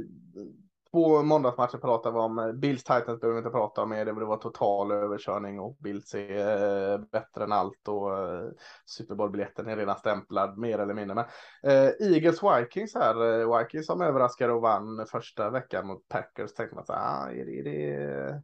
två måndagsmatcher pratar vi om. Bills Titans behöver vi inte prata om mer. Det var total överkörning och Bills är eh, bättre än allt och eh, Super Bowl-biljetten är redan stämplad mer eller mindre. Men eh, Eagles Vikings här, eh, Vikings som överraskade och vann första veckan mot Packers. Tänkte man så ah, är det, är det,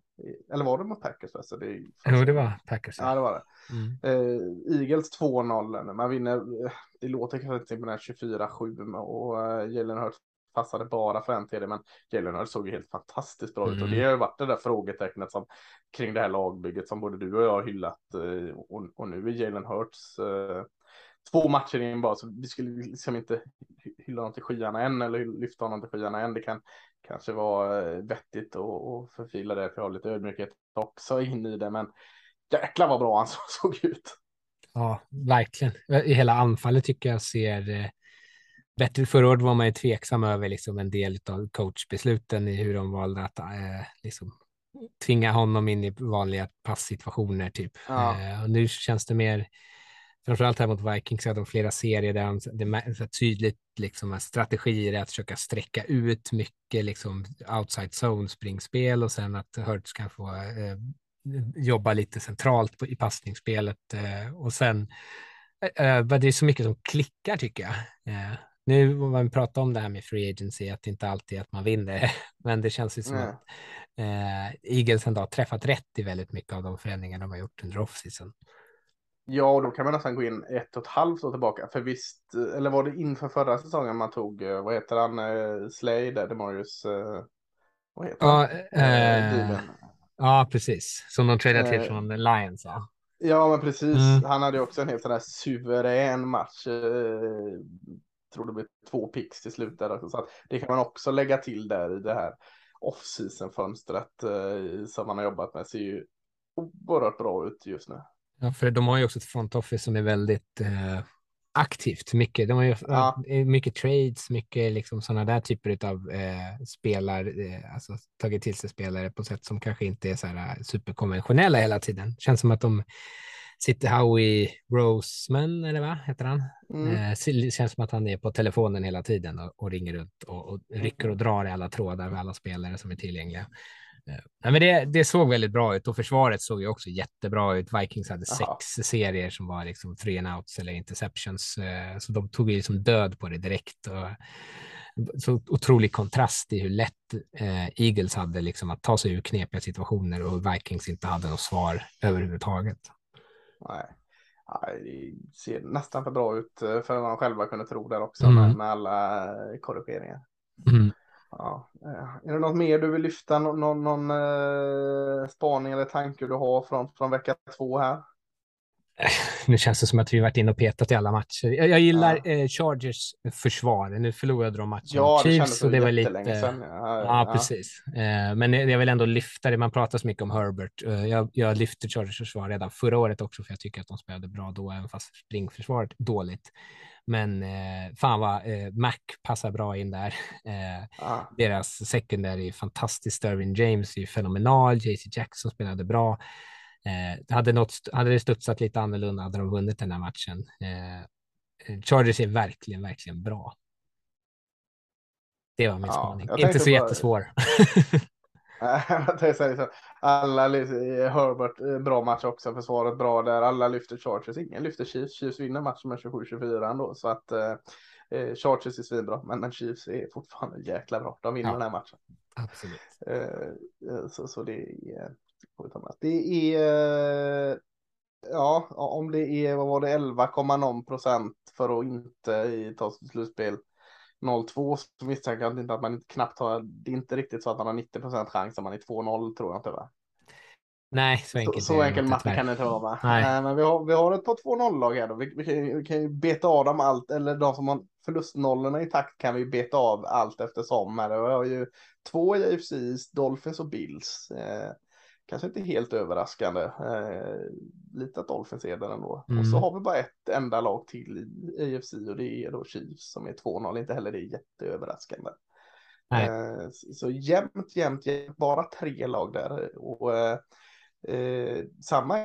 eller var det mot Packers? Alltså, det är, Jo, det var Packers. Ja, det var det. Mm. Eh, Eagles 2-0. Man vinner, eh, det låter kanske inte imponerande 24-7 och uh, Jalen Hurts passade bara för en TD, men Jalen Hurts såg ju helt fantastiskt bra ut och Mm. det har ju varit det där frågetecknet som kring det här lagbygget som både du och jag har hyllat eh, och, och nu är Jalen Hurts eh, två matcher in bara så vi skulle liksom inte hy- hylla honom till skyarna än eller lyfta honom till skyarna än. Det kan kanske vara eh, vettigt och förfila det för jag har lite ödmjukhet också in i det, men jäklar vad bra han så- såg ut. Ja, verkligen. I hela anfallet tycker jag ser bättre. Förra året var man ju tveksam över liksom en del av coachbesluten i hur de valde att eh, liksom tvinga honom in i vanliga passsituationer typ. Ja. Eh, och nu känns det mer, framförallt här mot Vikings, att de flera serier där han, det är tydligt liksom att strategier är att försöka sträcka ut mycket liksom outside zone springspel och sen att Hurts kan få eh, jobba lite centralt på, i passningsspelet eh, och sen eh, eh, det är så mycket som klickar tycker jag. Nu man pratar om det här med free agency, att det inte alltid är att man vinner, men det känns ju som Nej. att eh, Eagles ändå har träffat rätt i väldigt mycket av de förändringar de har gjort under offseason. Ja, och då kan man nästan gå in ett och ett halvt år tillbaka. För visst, eller var det inför förra säsongen man tog, eh, vad heter han, eh, Slade, där, Demarius, eh, vad heter Ja, han? Dylan. ja, precis. Som de tradade till Eh, från Lions. Ja. Ja, men precis. Mm. Han hade också en helt sån här suverän match. Tror det blev två picks till slut där också. Så att det kan man också lägga till där i det här off-season fönstret eh, som man har jobbat med. Ser ju oerhört bra ut just nu. Ja, för de har ju också ett front office som är väldigt eh, aktivt. Mycket, de har ju Ja. eh, mycket trades, mycket liksom sådana där typer av eh, spelar, eh, alltså tagit till sig spelare på sätt som kanske inte är så här superkonventionella hela tiden. Känns som att de sitter Howie Roseman, eller vad heter han? Mm. Eh, känns som att han är på telefonen hela tiden och, och ringer runt och, och rycker och drar i alla trådar med alla spelare som är tillgängliga. Eh, men det, det såg väldigt bra ut och försvaret såg ju också jättebra ut. Vikings hade Jaha. sex serier som var liksom three and outs eller interceptions, eh, så de tog ju liksom död på det direkt. Och, så otrolig kontrast i hur lätt eh, Eagles hade liksom att ta sig ur knepiga situationer och Vikings inte hade något svar överhuvudtaget. Nej. Det ser nästan för bra ut eh, för vad man själva kunde tro där också Mm. med, alla eh, korrigeringar. Mm. Ja. eh, Är det något mer du vill lyfta? Någon, någon, någon spaning eller tanke du har från, från vecka två här? Nu känns det som att vi varit inne och petat i alla matcher. Jag, jag gillar Ja. eh, Chargers försvar. Nu förlorade de matchen Ja, mot det Chiefs så och det var lite... sedan. Ja, Ja, precis. Eh, men jag vill ändå lyfta det. Man pratar så mycket om Herbert. Eh, jag, jag lyfte Chargers försvar redan förra året också, för jag tycker att de spelade bra då, även fast springförsvaret dåligt. Men eh, fan vad eh, Mac passar bra in där. Eh, Ja. deras secondary är fantastiskt. Sterling James är fenomenal. JC Jackson spelade bra. Eh, hade, något, hade det studsat lite annorlunda hade de vunnit den här matchen. Eh, Chargers är verkligen, verkligen bra. Det var min Ja, spaning. Inte så bara- jättesvår. Alla lyfter, Herbert, eh, bra match också, försvaret bra där, alla lyfter Chargers, ingen lyfter Chiefs, Chiefs vinner matchen med 27-24 ändå, så att eh, eh, Chargers är svinbra, men, men Chiefs är fortfarande jäkla bra, de vinner Ja. den här matchen. Absolut. Eh, eh, så, så det är, får vi ta med. det är, eh, ja, om det är, vad var det, 11, någon procent för att inte ta sig till slutspel 0-2 så misstänker jag inte att man inte knappt har, det är inte riktigt så att man har 90 procent chans om man är 2-0 tror jag inte va? Nej, så Så, enkelt. så det enkel matte kan det inte vara va? Nej. Nej, men vi har, vi har ett par 2-0-lag här då. Vi, vi, kan, vi kan ju beta av dem allt, eller de som har förlustnollorna i takt kan vi beta av allt eftersom. Här. Vi har ju två i AFC, Dolphins och Bills. Eh, kanske inte helt överraskande. Eh, lite att Dolphins är där ändå. Mm. Och så har vi bara ett enda lag till i AFC och det är då Chiefs som är 2-0. Inte heller det är jätteöverraskande. Eh, så, så jämnt, jämnt, jämnt, bara tre lag där. Och eh, eh, samma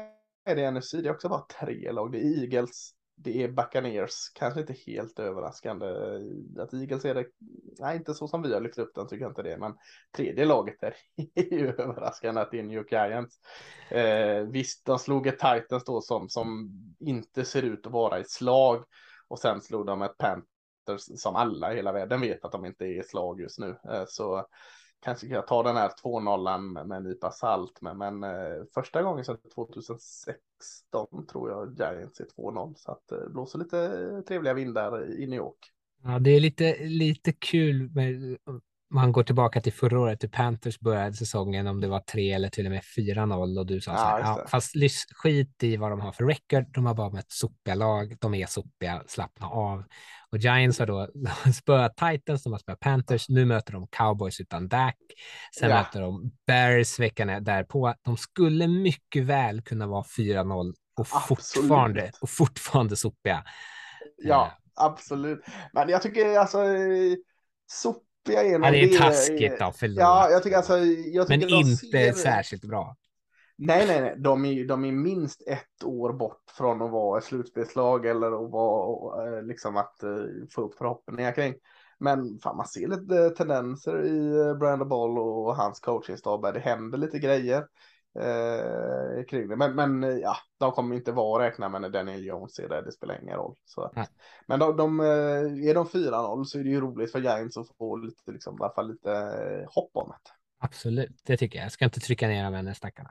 är det i NFC, det är också bara tre lag. Det är Eagles, det är Buccaneers, kanske inte helt överraskande att Eagles är det, nej inte så som vi har lyft upp den tycker jag inte det, men tredje laget är, är ju överraskande att det är New York Giants. Eh, visst, de slog ett Titans då som, som inte ser ut att vara i slag och sen slog de ett Panthers som alla i hela världen vet att de inte är i slag just nu. Eh, så kanske kan jag ta den här 2-0 med en nypa salt, men, men eh, första gången sedan 2016 tror jag Giants är 2-0, så att det blåser lite trevliga vindar i New York. Ja, det är lite, lite kul med, man går tillbaka till förra året, hur Panthers började säsongen, om det var 3 eller till och med 4-0 och du sa Ja, så här, ja, fast skit i vad de har för record, de har bara mött sopiga lag, de är sopiga, slappna av. Och Giants har då spöat Titans, de har spöat Panthers, nu möter de Cowboys utan Dak, sen Ja. möter de Bears veckan därpå. De skulle mycket väl kunna vara 4-0 och Absolut. fortfarande, och fortfarande sopiga. Ja, absolut. Men jag tycker alltså eh, sopiga är Ja, det är taskigt då, förlåt. Ja, jag tycker alltså. Jag Men tycker de inte ser- särskilt bra. Nej, nej, nej. De är, de är minst ett år bort från att vara ett slutspelslag eller att vara eh, liksom att eh, få upp förhoppningar kring. Men fan, man ser lite eh, tendenser i Brandon Ball och hans coachingstab. Det händer lite grejer eh, kring det. Men, men ja, de kommer inte vara att räkna med när Daniel Jones är där. Det spelar ingen roll. Så. att-. Men de, de, eh, är de 4-0 så är det ju roligt för Giants att få lite, liksom, i alla fall lite hopp om det. Absolut, det tycker jag. Jag ska inte trycka ner dem än, stackarna.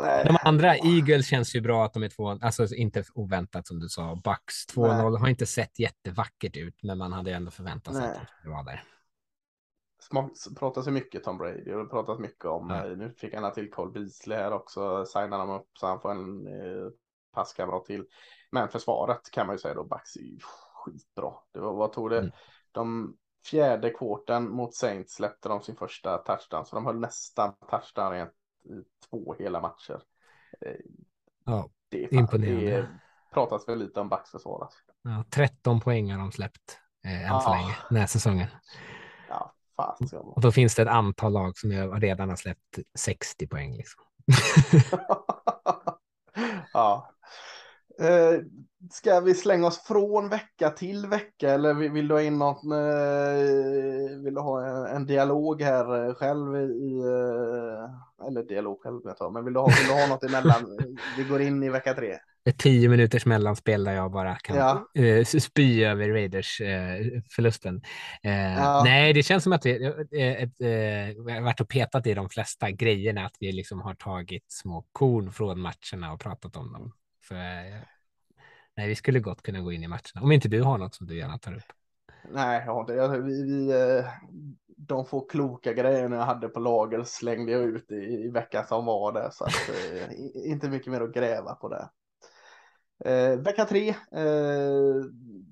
Nej. De andra, Eagles känns ju bra att de är två, alltså inte oväntat som du sa. Bucks 2-0 har inte sett jättevackert ut, men man hade ändå förväntat sig att Nej. de skulle vara där. Smak- pratas ju mycket Tom Brady och det pratas mycket om, eh, nu fick han till Cole Beasley här också, signar de upp så han får en eh, passkamrat till. Men försvaret kan man ju säga då, Bucks är ju skitbra. Det var, vad tog det? Mm. De fjärde kvarten mot Saints släppte de sin första touchdown, så de höll nästan touchdown i två hela matcher. Eh, Ja, Det är fan, Imponerande. Det pratas väl lite om Bucks försvar. alltså. ja, 13 poäng har de släppt eh, än så Ah. länge den här säsongen. Och då finns det ett antal lag som ju redan har släppt 60 poäng. Liksom. ja. Eh, ska vi slänga oss från vecka till vecka eller vill, vill du ha in något? Eh, vill du ha en, en dialog här eh, själv i, eh, eller dialog själv jag tar, men vill du ha, vill du ha något emellan? Vi går in i vecka tre. Ett tio minuters mellanspel där jag bara kan Ja. eh, spy över Raiders eh, förlusten. Eh, Ja. Nej, det känns som att vi, har varit och petat i de flesta grejerna, att vi liksom har tagit små korn från matcherna och pratat om dem. Eh, nej, vi skulle gott kunna gå in i matcherna, om inte du har något som du gärna tar upp. Nej, jag har inte. Jag, vi, vi, de få kloka grejerna jag hade på lager slängde jag ut i, i veckan som var där. Så att, inte mycket mer att gräva på det. Eh, vecka tre, eh,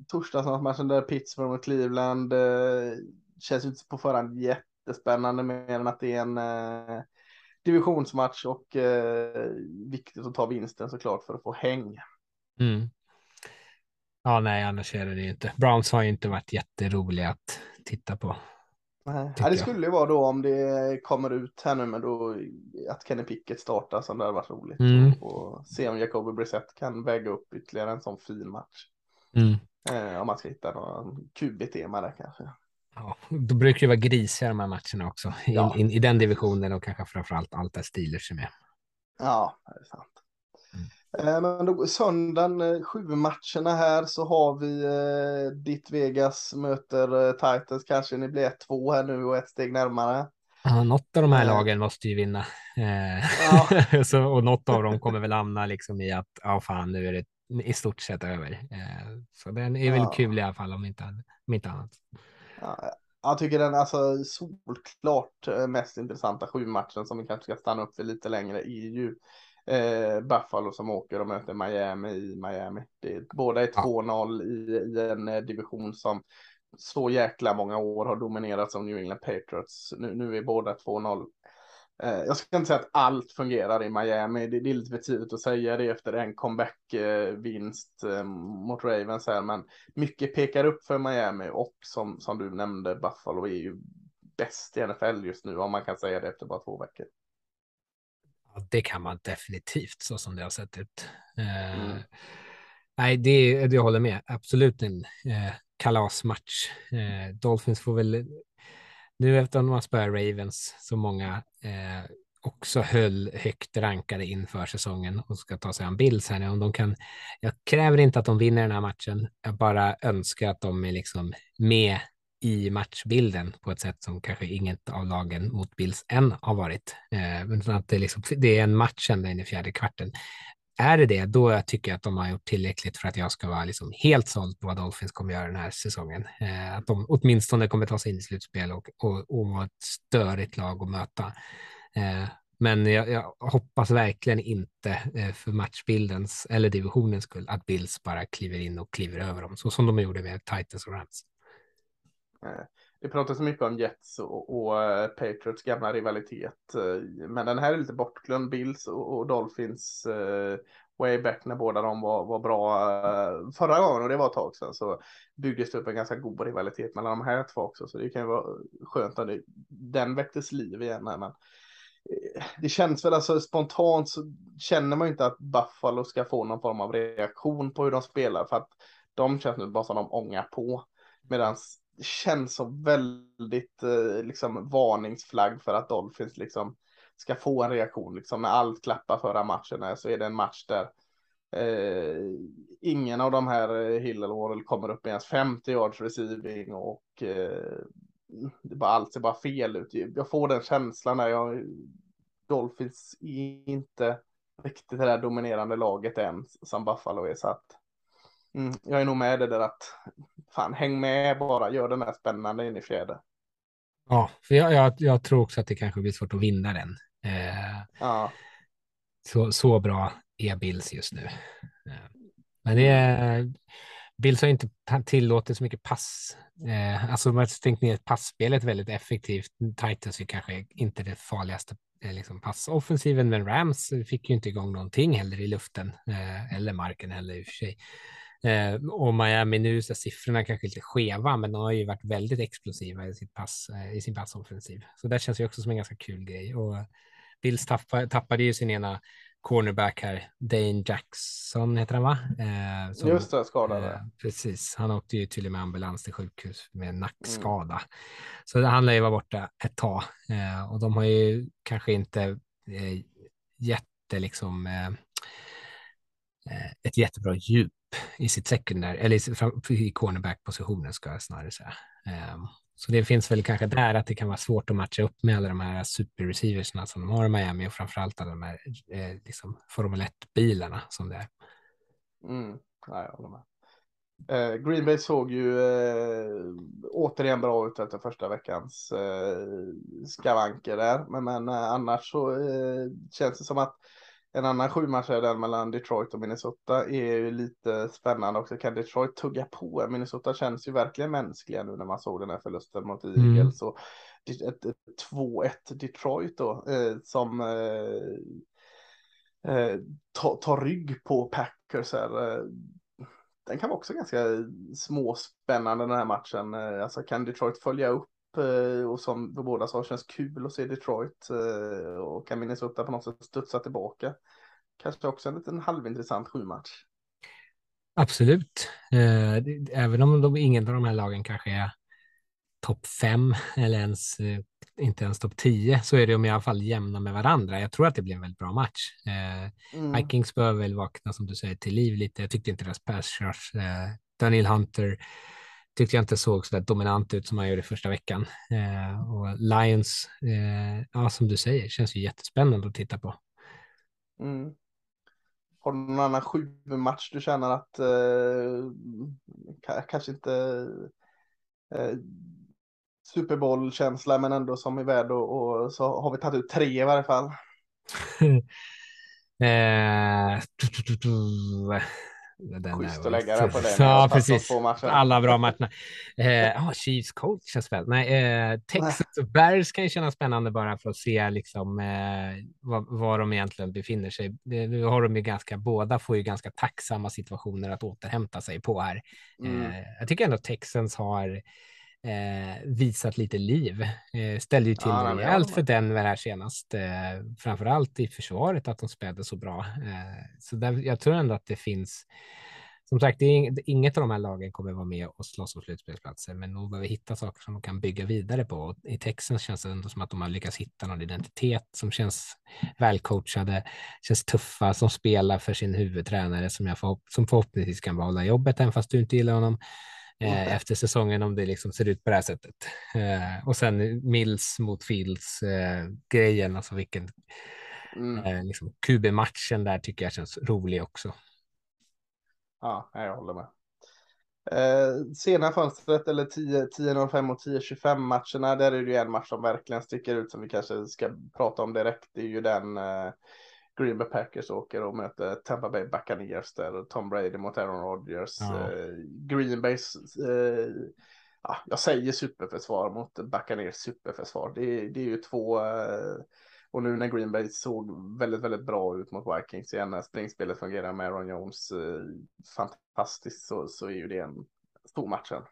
torsdagsmatchen där Pittsburgh mot Cleveland. Eh, känns inte på förhand jättespännande mer än att det är en eh, divisionsmatch och eh, viktigt att ta vinsten såklart för att få häng. Mm. Ja, nej, annars är det det ju inte. Browns har ju inte varit jätteroliga att titta på. Nej, ja, det skulle ju vara då om det kommer ut här nu, men då att Kenny Pickett startar som det hade varit roligt. Mm. Och, se om Jacoby Brissett kan väga upp ytterligare en sån fin match. Mm. Eh, om man ska hitta någon QB-tema där kanske. Ja, då brukar det vara grisiga de här matcherna också, in, Ja. in, i den divisionen och kanske framförallt allt där Steelers är med. Ja, det är sant. Eh, men då, söndagen, eh, sju matcherna här så har vi eh, ditt Vegas möter eh, Titans. Kanske ni blir 1-2 här nu och ett steg närmare. Ja, något av de här Eh. lagen måste ju vinna. Eh, Ja. så, och något av dem kommer väl hamna liksom i att, ja fan, nu är det i stort sett över. Eh, så den är väl Ja. kul i alla fall, om inte, om inte annat. Ja, jag tycker den alltså solklart mest intressanta sju matchen som vi kanske ska stanna upp för lite längre är ju eh, Buffalo som åker och möter Miami i Miami. Det båda är Ja. 2-0 i, i en eh, division som så jäkla många år har dominerats av New England Patriots. Nu, nu är båda 2-0. Eh, jag ska inte säga att allt fungerar i Miami. Det, det är lite för tidigt att säga det efter en comeback-vinst eh, mot Ravens här, men mycket pekar upp för Miami och som, som du nämnde, Buffalo är ju bäst i NFL just nu, om man kan säga det efter bara två veckor. Ja, det kan man definitivt, så som det har sett ut. Eh, mm. Nej, det, det jag håller med. Absolut en eh, kalasmatch. Eh, Dolphins får väl nu efter att man spöar Ravens så många eh, också höll högt rankade inför säsongen och ska ta sig an Bills här nu. Om de kan, jag kräver inte att de vinner den här matchen. Jag bara önskar att de är liksom med i matchbilden på ett sätt som kanske inget av lagen mot Bills än har varit. Eh, att det, liksom, det är en match ända in i fjärde kvarten är det det, då tycker jag att de har gjort tillräckligt för att jag ska vara liksom helt såld på vad Dolphins kommer göra den här säsongen. Eh, att de åtminstone kommer ta sig in i slutspel och, och, och vara ett störigt lag att möta. Eh, men jag, jag, hoppas verkligen inte eh, för matchbildens eller divisionens skull att Bills bara kliver in och kliver över dem, så som de gjorde med Titans och Rams. Eh, det pratas mycket om Jets och, och eh, Patriots gamla rivalitet. Eh, men den här är lite bortglömd. Bills och, och Dolphins uh, way back när båda de var, var bra förra gången och det var ett tag sedan så byggdes det upp en ganska god rivalitet mellan de här två också. Så det kan ju vara skönt att det, den väcktes liv igen. Här, men det känns väl alltså spontant så känner man ju inte att Buffalo ska få någon form av reaktion på hur de spelar för att de känns nu bara som de ångar på. Medan känns som väldigt eh, liksom varningsflagg för att Dolphins liksom ska få en reaktion. Liksom när allt klappar förra matchen så är det en match där eh, ingen av de här eh, Hill eller Warrell kommer upp i ens 50 yards receiving och eh, det bara, allt ser bara fel ut. Jag får den känslan när jag Dolphins är inte riktigt det där dominerande laget än som Buffalo är så att mm, jag är nog med det där att fan, häng med bara, gör den här spännande in i fjärde. Ja, för jag, jag, jag, tror också att det kanske blir svårt att vinna den. Eh, ja. så, så bra är Bills just nu. Eh, men det är, Bills har inte tillåtit så mycket pass. Eh, alltså man har stängt ner passspelet väldigt effektivt. Titans är kanske inte det farligaste eh, liksom passoffensiven, men Rams fick ju inte igång någonting heller i luften eh, eller marken heller i och för sig. Eh, och Miami nu så siffrorna kanske lite skeva, men de har ju varit väldigt explosiva i, sitt pass, eh, i sin passoffensiv. Så det känns ju också som en ganska kul grej. Och Bills tappade, tappade ju sin ena cornerback här, Dane Jackson heter han va? Eh, som, Just det, skadade. Eh, precis, han åkte ju tydligen med ambulans till sjukhus med nackskada. Mm. Så han lär ju vara borta ett tag eh, och de har ju kanske inte eh, jätte liksom eh, eh, ett jättebra djup i sitt sekundär, eller i, cornerback-positionen ska jag snarare säga. Um, så det finns väl kanske där att det kan vara svårt att matcha upp med alla de här superreceiversna som de har i Miami och framförallt alla de här eh, liksom Formel 1-bilarna som det är. Mm. Ja, jag håller med. Eh, Green Bay såg ju eh, återigen bra ut efter första veckans eh, skavanker där, men, men eh, annars så eh, känns det som att en annan sjumatch är den mellan Detroit och Minnesota är ju lite spännande också. Kan Detroit tugga på? Minnesota känns ju verkligen mänskliga nu när man såg den här förlusten mot. Eagles. Mm. ett 2-1 Detroit då eh, som eh, eh, tar ta rygg på Packers här. Eh, den kan vara också ganska småspännande den här matchen. Eh, alltså kan Detroit följa upp och som vi båda sa känns kul att se Detroit eh, och kan Minnesota på något sätt studsa tillbaka. Kanske också en liten halvintressant sju match. Absolut, eh, även om de, ingen av de här lagen kanske är topp fem eller ens inte ens topp tio så är de i alla fall jämna med varandra. Jag tror att det blir en väldigt bra match. Mm. Vikings bör väl vakna som du säger till liv lite. Jag tyckte inte deras pass rush, Daniel Hunter tyckte jag inte såg så där dominant ut som han gjorde första veckan. Eh, och Lions, eh, ja som du säger, känns ju jättespännande att titta på. Mm. Har du någon annan sju match du känner att eh, kanske inte eh, Super Bowl-känsla men ändå som är värd och, och så har vi tagit ut tre i varje fall. eh, Den Schysst att lägga den på den. Ja, precis. Alla bra matcherna. Eh, oh, Chiefs coach känns väl. Nej, eh, Texas och Bears kan ju kännas spännande bara för att se liksom eh, var, var de egentligen befinner sig. Det, nu har de ju ganska, båda får ju ganska tacksamma situationer att återhämta sig på här. Mm. Eh, jag tycker ändå Texans har eh, visat lite liv. Eh, ställde ju till ja, rejält för Denver här senast, eh, framför allt i försvaret att de spelade så bra. Eh, så där, jag tror ändå att det finns som sagt, inget av de här lagen kommer vara med och slåss om slutspelsplatser, men nog behöver hitta saker som de kan bygga vidare på. Och I Texans känns det ändå som att de har lyckats hitta någon identitet som känns välcoachade, känns tuffa, som spelar för sin huvudtränare som, jag förhopp som förhoppningsvis kan behålla jobbet, även fast du inte gillar honom eh, efter säsongen om det liksom ser ut på det här sättet. Eh, och sen Mills mot Fields eh, grejen, alltså vilken mm. liksom, QB-matchen där tycker jag känns rolig också. Ja, jag håller med. Eh, sena fönstret eller 10.05 och 10.25 matcherna, där är det ju en match som verkligen sticker ut som vi kanske ska prata om direkt. Det är ju den eh, Green Bay Packers åker och möter Tampa Bay Buccaneers där och Tom Brady mot Aaron Rodgers. Ja. Eh, Green Bays, eh, ja, jag säger superförsvar mot Buccaneers superförsvar. Det, det är ju två, eh, och nu när Green Bay såg väldigt, väldigt bra ut mot Vikings igen när springspelet fungerar med Aaron Jones eh, fantastiskt så, så är ju det en stor matchen.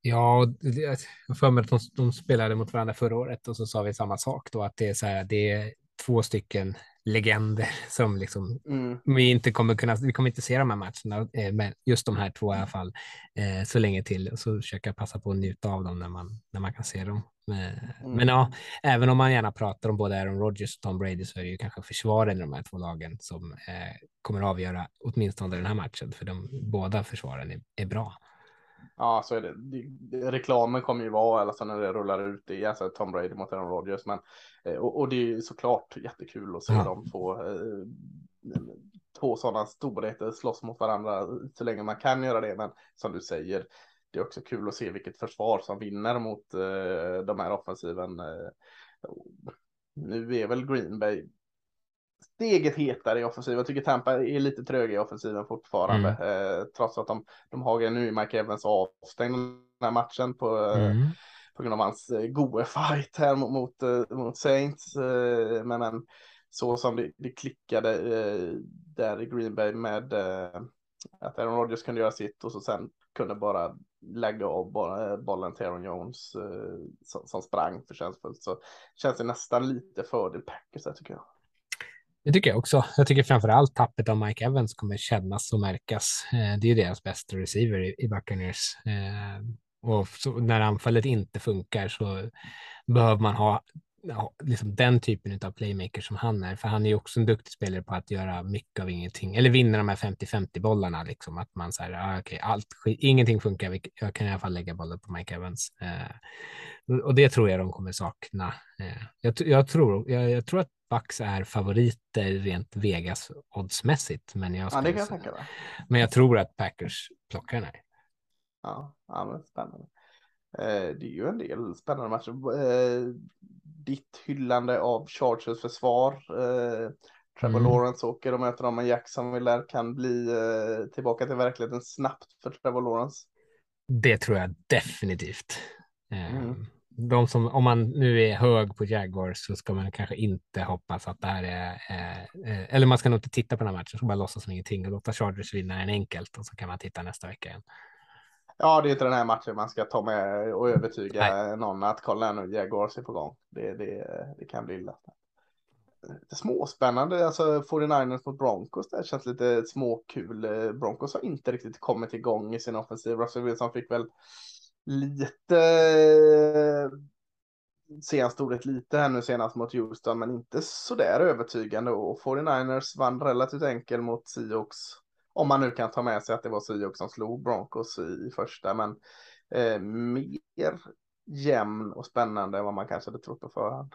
Ja, jag för mig att de, de, spelade mot varandra förra året och så sa vi samma sak då att det är så här, det är två stycken legender som liksom mm. vi inte kommer kunna, vi kommer inte se de här matcherna, eh, men just de här två i alla fall, eh, så länge till och så försöka passa på att njuta av dem när man, när man kan se dem. Men, mm. men ja, även om man gärna pratar om både Aaron Rodgers och Tom Brady så är det ju kanske försvaren i de här två lagen som eh, kommer avgöra åtminstone den här matchen, för de båda försvaren är, är bra. Ja, så är det. Reklamen kommer ju vara, alltså när det rullar ut, det är alltså Tom Brady mot Aaron Rodgers, men Eh, och, och, det är ju såklart jättekul att se ja. dem få eh, två sådana storheter slåss mot varandra så länge man kan göra det. Men som du säger, det är också kul att se vilket försvar som vinner mot eh, de här offensiven. Eh, nu är väl Green Bay steget hetare i offensiven. Jag tycker Tampa är lite tröga i offensiven fortfarande. Mm. Eh, trots att de, de har nu i Mike Evans avstängd den här matchen på eh, mm på grund av hans eh, goe fight här mot, mot, eh, mot Saints. Eh, men, men så som det, det klickade där i Green Bay med att Aaron Rodgers kunde göra sitt och så sen kunde bara lägga av bollen till Aaron Jones som, som sprang förtjänstfullt så känns det nästan lite fördel Packers tycker jag. Det tycker jag också. Jag tycker framför allt tappet av Mike Evans kommer kännas och märkas. Eh, det är ju deras bästa receiver i Buccaneers. Eh, och så, när anfallet inte funkar så behöver man ha liksom den typen av playmaker som han är. För han är ju också en duktig spelare på att göra mycket av ingenting. Eller vinna de här 50-50 bollarna. Liksom. Att man säger, ah, okay, allt, ingenting funkar. Jag kan i alla fall lägga bollen på Mike Evans. Eh, och det tror jag de kommer sakna. Jag, jag, tror, jag, jag, tror att Bucks är favoriter rent Vegas oddsmässigt. Men jag, ja, det kan jag tänka mig. Men jag tror att Packers plockar den här. Ja, ja men spännande. Eh, det är ju en del spännande matcher. Eh, ditt hyllande av Chargers försvar. Eh, Trevor mm. Lawrence åker och möter dem med Jacksonville kan bli eh, tillbaka till verkligheten snabbt för Trevor Lawrence. Det tror jag definitivt. Eh, mm. De som, om man nu är hög på Jaguars så ska man kanske inte hoppas att det här är, eh, eller man ska nog inte titta på den här matchen, så bara låtsas som ingenting och låta Chargers vinna den enkelt och så kan man titta nästa vecka igen. Ja, det är inte den här matchen man ska ta med och övertyga Nej. någon att kolla nu, Jaguars är på gång. Det, det, det kan bli illa. Lite småspännande, alltså 49ers mot Broncos, det känns lite småkul. Broncos har inte riktigt kommit igång i sin offensiv. Russell Wilson fick väl lite senaste ordet lite här nu senast mot Houston, men inte så där övertygande och 49ers vann relativt enkel mot Seahawks om man nu kan ta med sig att det var Seahawks som slog Broncos i, i första, men eh, mer jämn och spännande än vad man kanske hade trott på förhand.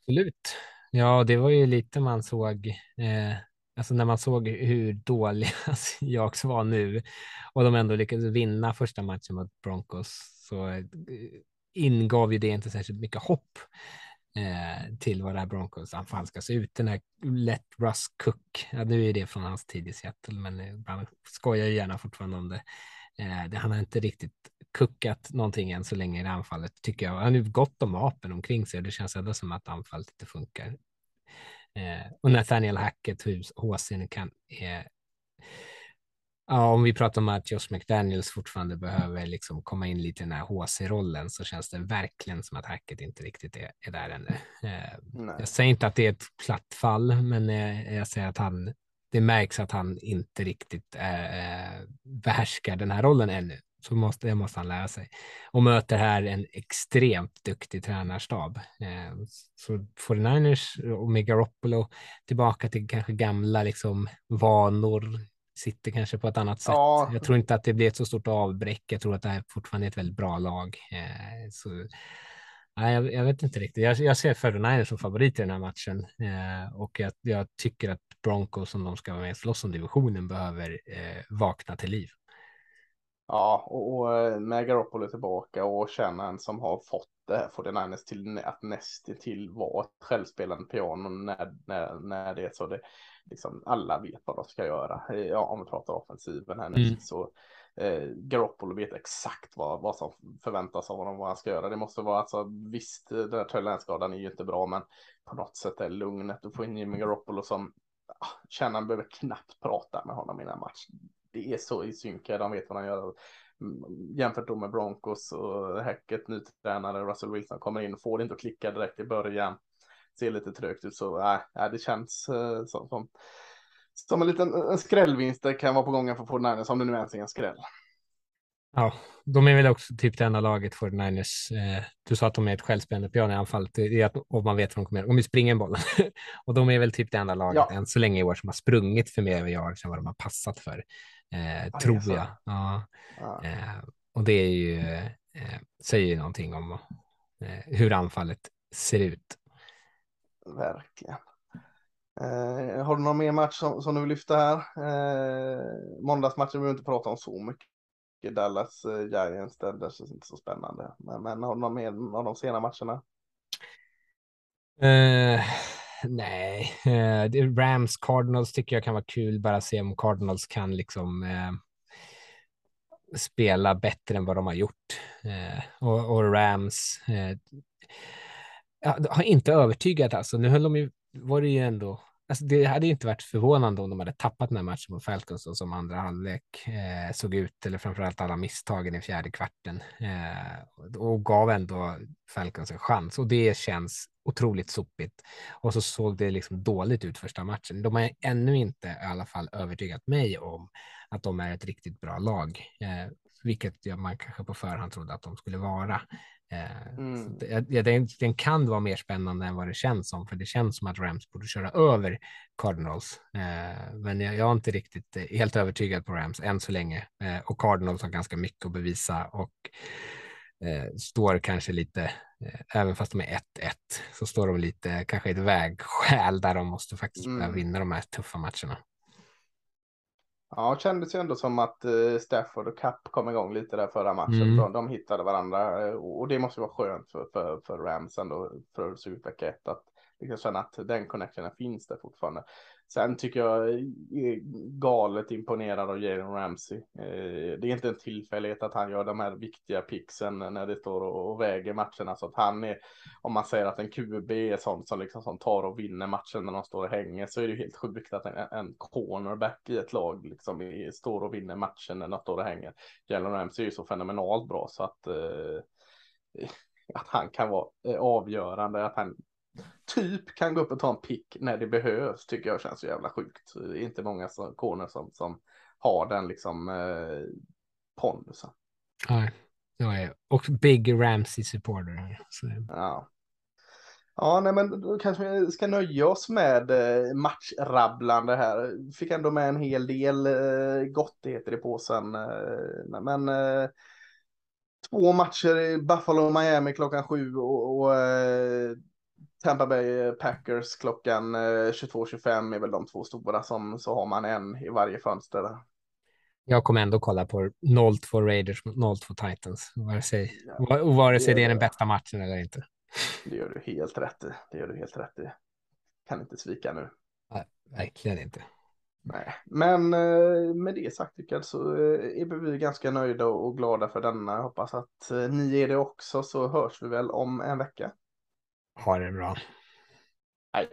Absolut. Ja, det var ju lite man såg, eh, alltså när man såg hur dåliga Jaks var nu och de ändå lyckades vinna första matchen mot Broncos så eh, ingav ju det inte särskilt mycket hopp eh, till vad det här Broncos anfall ska se ut. Den här Let Russ Cook, ja, nu är det från hans tid i Seattle, men eh, han skojar ju gärna fortfarande om det. Eh, det. Han har inte riktigt kuckat någonting än så länge i det anfallet tycker jag. Han har ju gott om vapen omkring sig och det känns ändå som att anfallet inte funkar. Eh, och Nathaniel Hackett, HC, kan, eh, Ja, om vi pratar om att Josh McDaniels fortfarande behöver liksom komma in lite i den här HC-rollen så känns det verkligen som att Hackett inte riktigt är, är där ännu. Eh, jag säger inte att det är ett platt fall, men eh, jag säger att han, det märks att han inte riktigt eh, behärskar den här rollen ännu. Så måste, det måste han lära sig. Och möter här en extremt duktig tränarstab. Eh, så 49ers och Megaroppolo tillbaka till kanske gamla liksom vanor, sitter kanske på ett annat sätt. Ja. Jag tror inte att det blir ett så stort avbräck. Jag tror att det här fortfarande är ett väldigt bra lag. Eh, så, nej, jag, jag, vet inte riktigt. Jag, jag ser 49ers som favorit i den här matchen eh, och jag, jag, tycker att Broncos som de ska vara med och slåss om divisionen behöver eh, vakna till liv. Ja, och, och eh, med Garoppolo tillbaka och känna en som har fått det här 49ers till att näst till vara ett självspelande piano när, när, när det är så. Det, liksom, alla vet vad de ska göra. Eh, ja, om vi pratar offensiven här nu mm. så eh, Garoppolo vet exakt vad, vad som förväntas av honom, vad han ska göra. Det måste vara alltså visst, den här Trey är ju inte bra, men på något sätt är lugnet. Du får in Jimmy Garoppolo som ah, känner han behöver knappt prata med honom i den här matchen. Det är så i synk, de vet vad han gör. Mm, jämfört då med Broncos och Hackett, ny tränare, Russell Wilson kommer in, får det inte att klicka direkt i början ser lite trögt ut så äh, det känns äh, som, som, som en liten en skrällvinst det kan vara på gången för 49ers om det nu ens är en skräll. Ja, de är väl också typ det enda laget 49ers. Eh, du sa att de är ett självspelande piano i anfallet. Det är att om man vet vad de kommer göra. Om vi springer en boll. och de är väl typ det enda laget ja. än så länge i år som har sprungit för mer än vad de har passat för. Eh, tror jag. Ja. ja. Eh, och det är ju, eh, säger ju någonting om eh, hur anfallet ser ut verkligen. Eh, har du någon mer match som, som du vill lyfta här? Eh, måndagsmatchen vill vi inte prata om så mycket. Dallas eh, Giants, det, det känns inte så spännande. Men, men har du någon mer av de sena matcherna? Nej, uh, Rams Cardinals tycker jag kan vara kul. Bara se om Cardinals kan liksom uh, spela bättre än vad de har gjort. Eh, och, och, Rams ja, har inte övertygat alltså. Nu höll de ju, var det ju ändå, alltså det hade ju inte varit förvånande om de hade tappat den här matchen mot Falcons och som andra halvlek eh, såg ut, eller framförallt alla misstagen i fjärde kvarten eh, och gav ändå Falcons en chans och det känns otroligt sopigt. Och så såg det liksom dåligt ut första matchen. De har ännu inte i alla fall övertygat mig om att de är ett riktigt bra lag, eh, vilket man kanske på förhand trodde att de skulle vara. Eh, mm. Det, den, den, kan vara mer spännande än vad det känns som, för det känns som att Rams borde köra över Cardinals. Eh, men jag, jag är inte riktigt eh, helt övertygad på Rams än så länge. och Cardinals har ganska mycket att bevisa och står kanske lite, även fast de är 1-1, så står de lite kanske i ett vägskäl där de måste faktiskt mm. vinna de här tuffa matcherna. Ja, det kändes ju ändå som att uh, Stafford och Cup kom igång lite där förra matchen. Mm. De, de hittade varandra uh, och det måste vara skönt för, för, för Rams ändå för att se ut vecka ett att liksom känna att den connectionen finns där fortfarande. Sen tycker jag är galet imponerad av Jalen Ramsey. Eh, det är inte en tillfällighet att han gör de här viktiga pixen när det står och väger matcherna så att han är, om man säger att en QB är sån som liksom som tar och vinner matchen när de står och hänger så är det helt sjukt att en, en cornerback i ett lag liksom är, står och vinner matchen när de står och hänger. Jalen Ramsey är ju så fenomenalt bra så att eh, att han kan vara eh, avgörande, att han typ kan gå upp och ta en pick när det behövs tycker jag känns så jävla sjukt. Det är inte många som, corner som, som har den liksom eh, pondusen. Nej, jag är och Big Ramsey supporter. Så. Ja. Ja, nej, men då kanske vi ska nöja oss med eh, matchrabblande här. Fick ändå med en hel del eh, gottigheter i påsen. Eh, men två matcher i Buffalo och Miami klockan sju och, och Tampa Bay Packers klockan 22.25 eh, är väl de två stora som så har man en i varje fönster. Jag kommer ändå kolla på 0-2 Raiders mot 0-2 Titans, vare sig, ja, vare sig det är den bästa matchen eller inte. Det gör du helt rätt i. Det gör du helt rätt i. Kan inte svika nu. Nej, verkligen inte. Nej, men eh, med det sagt Rickard så eh, är vi ganska nöjda och glada för denna. Jag hoppas att ni är det också så hörs vi väl om en vecka. Ha det bra. Hej.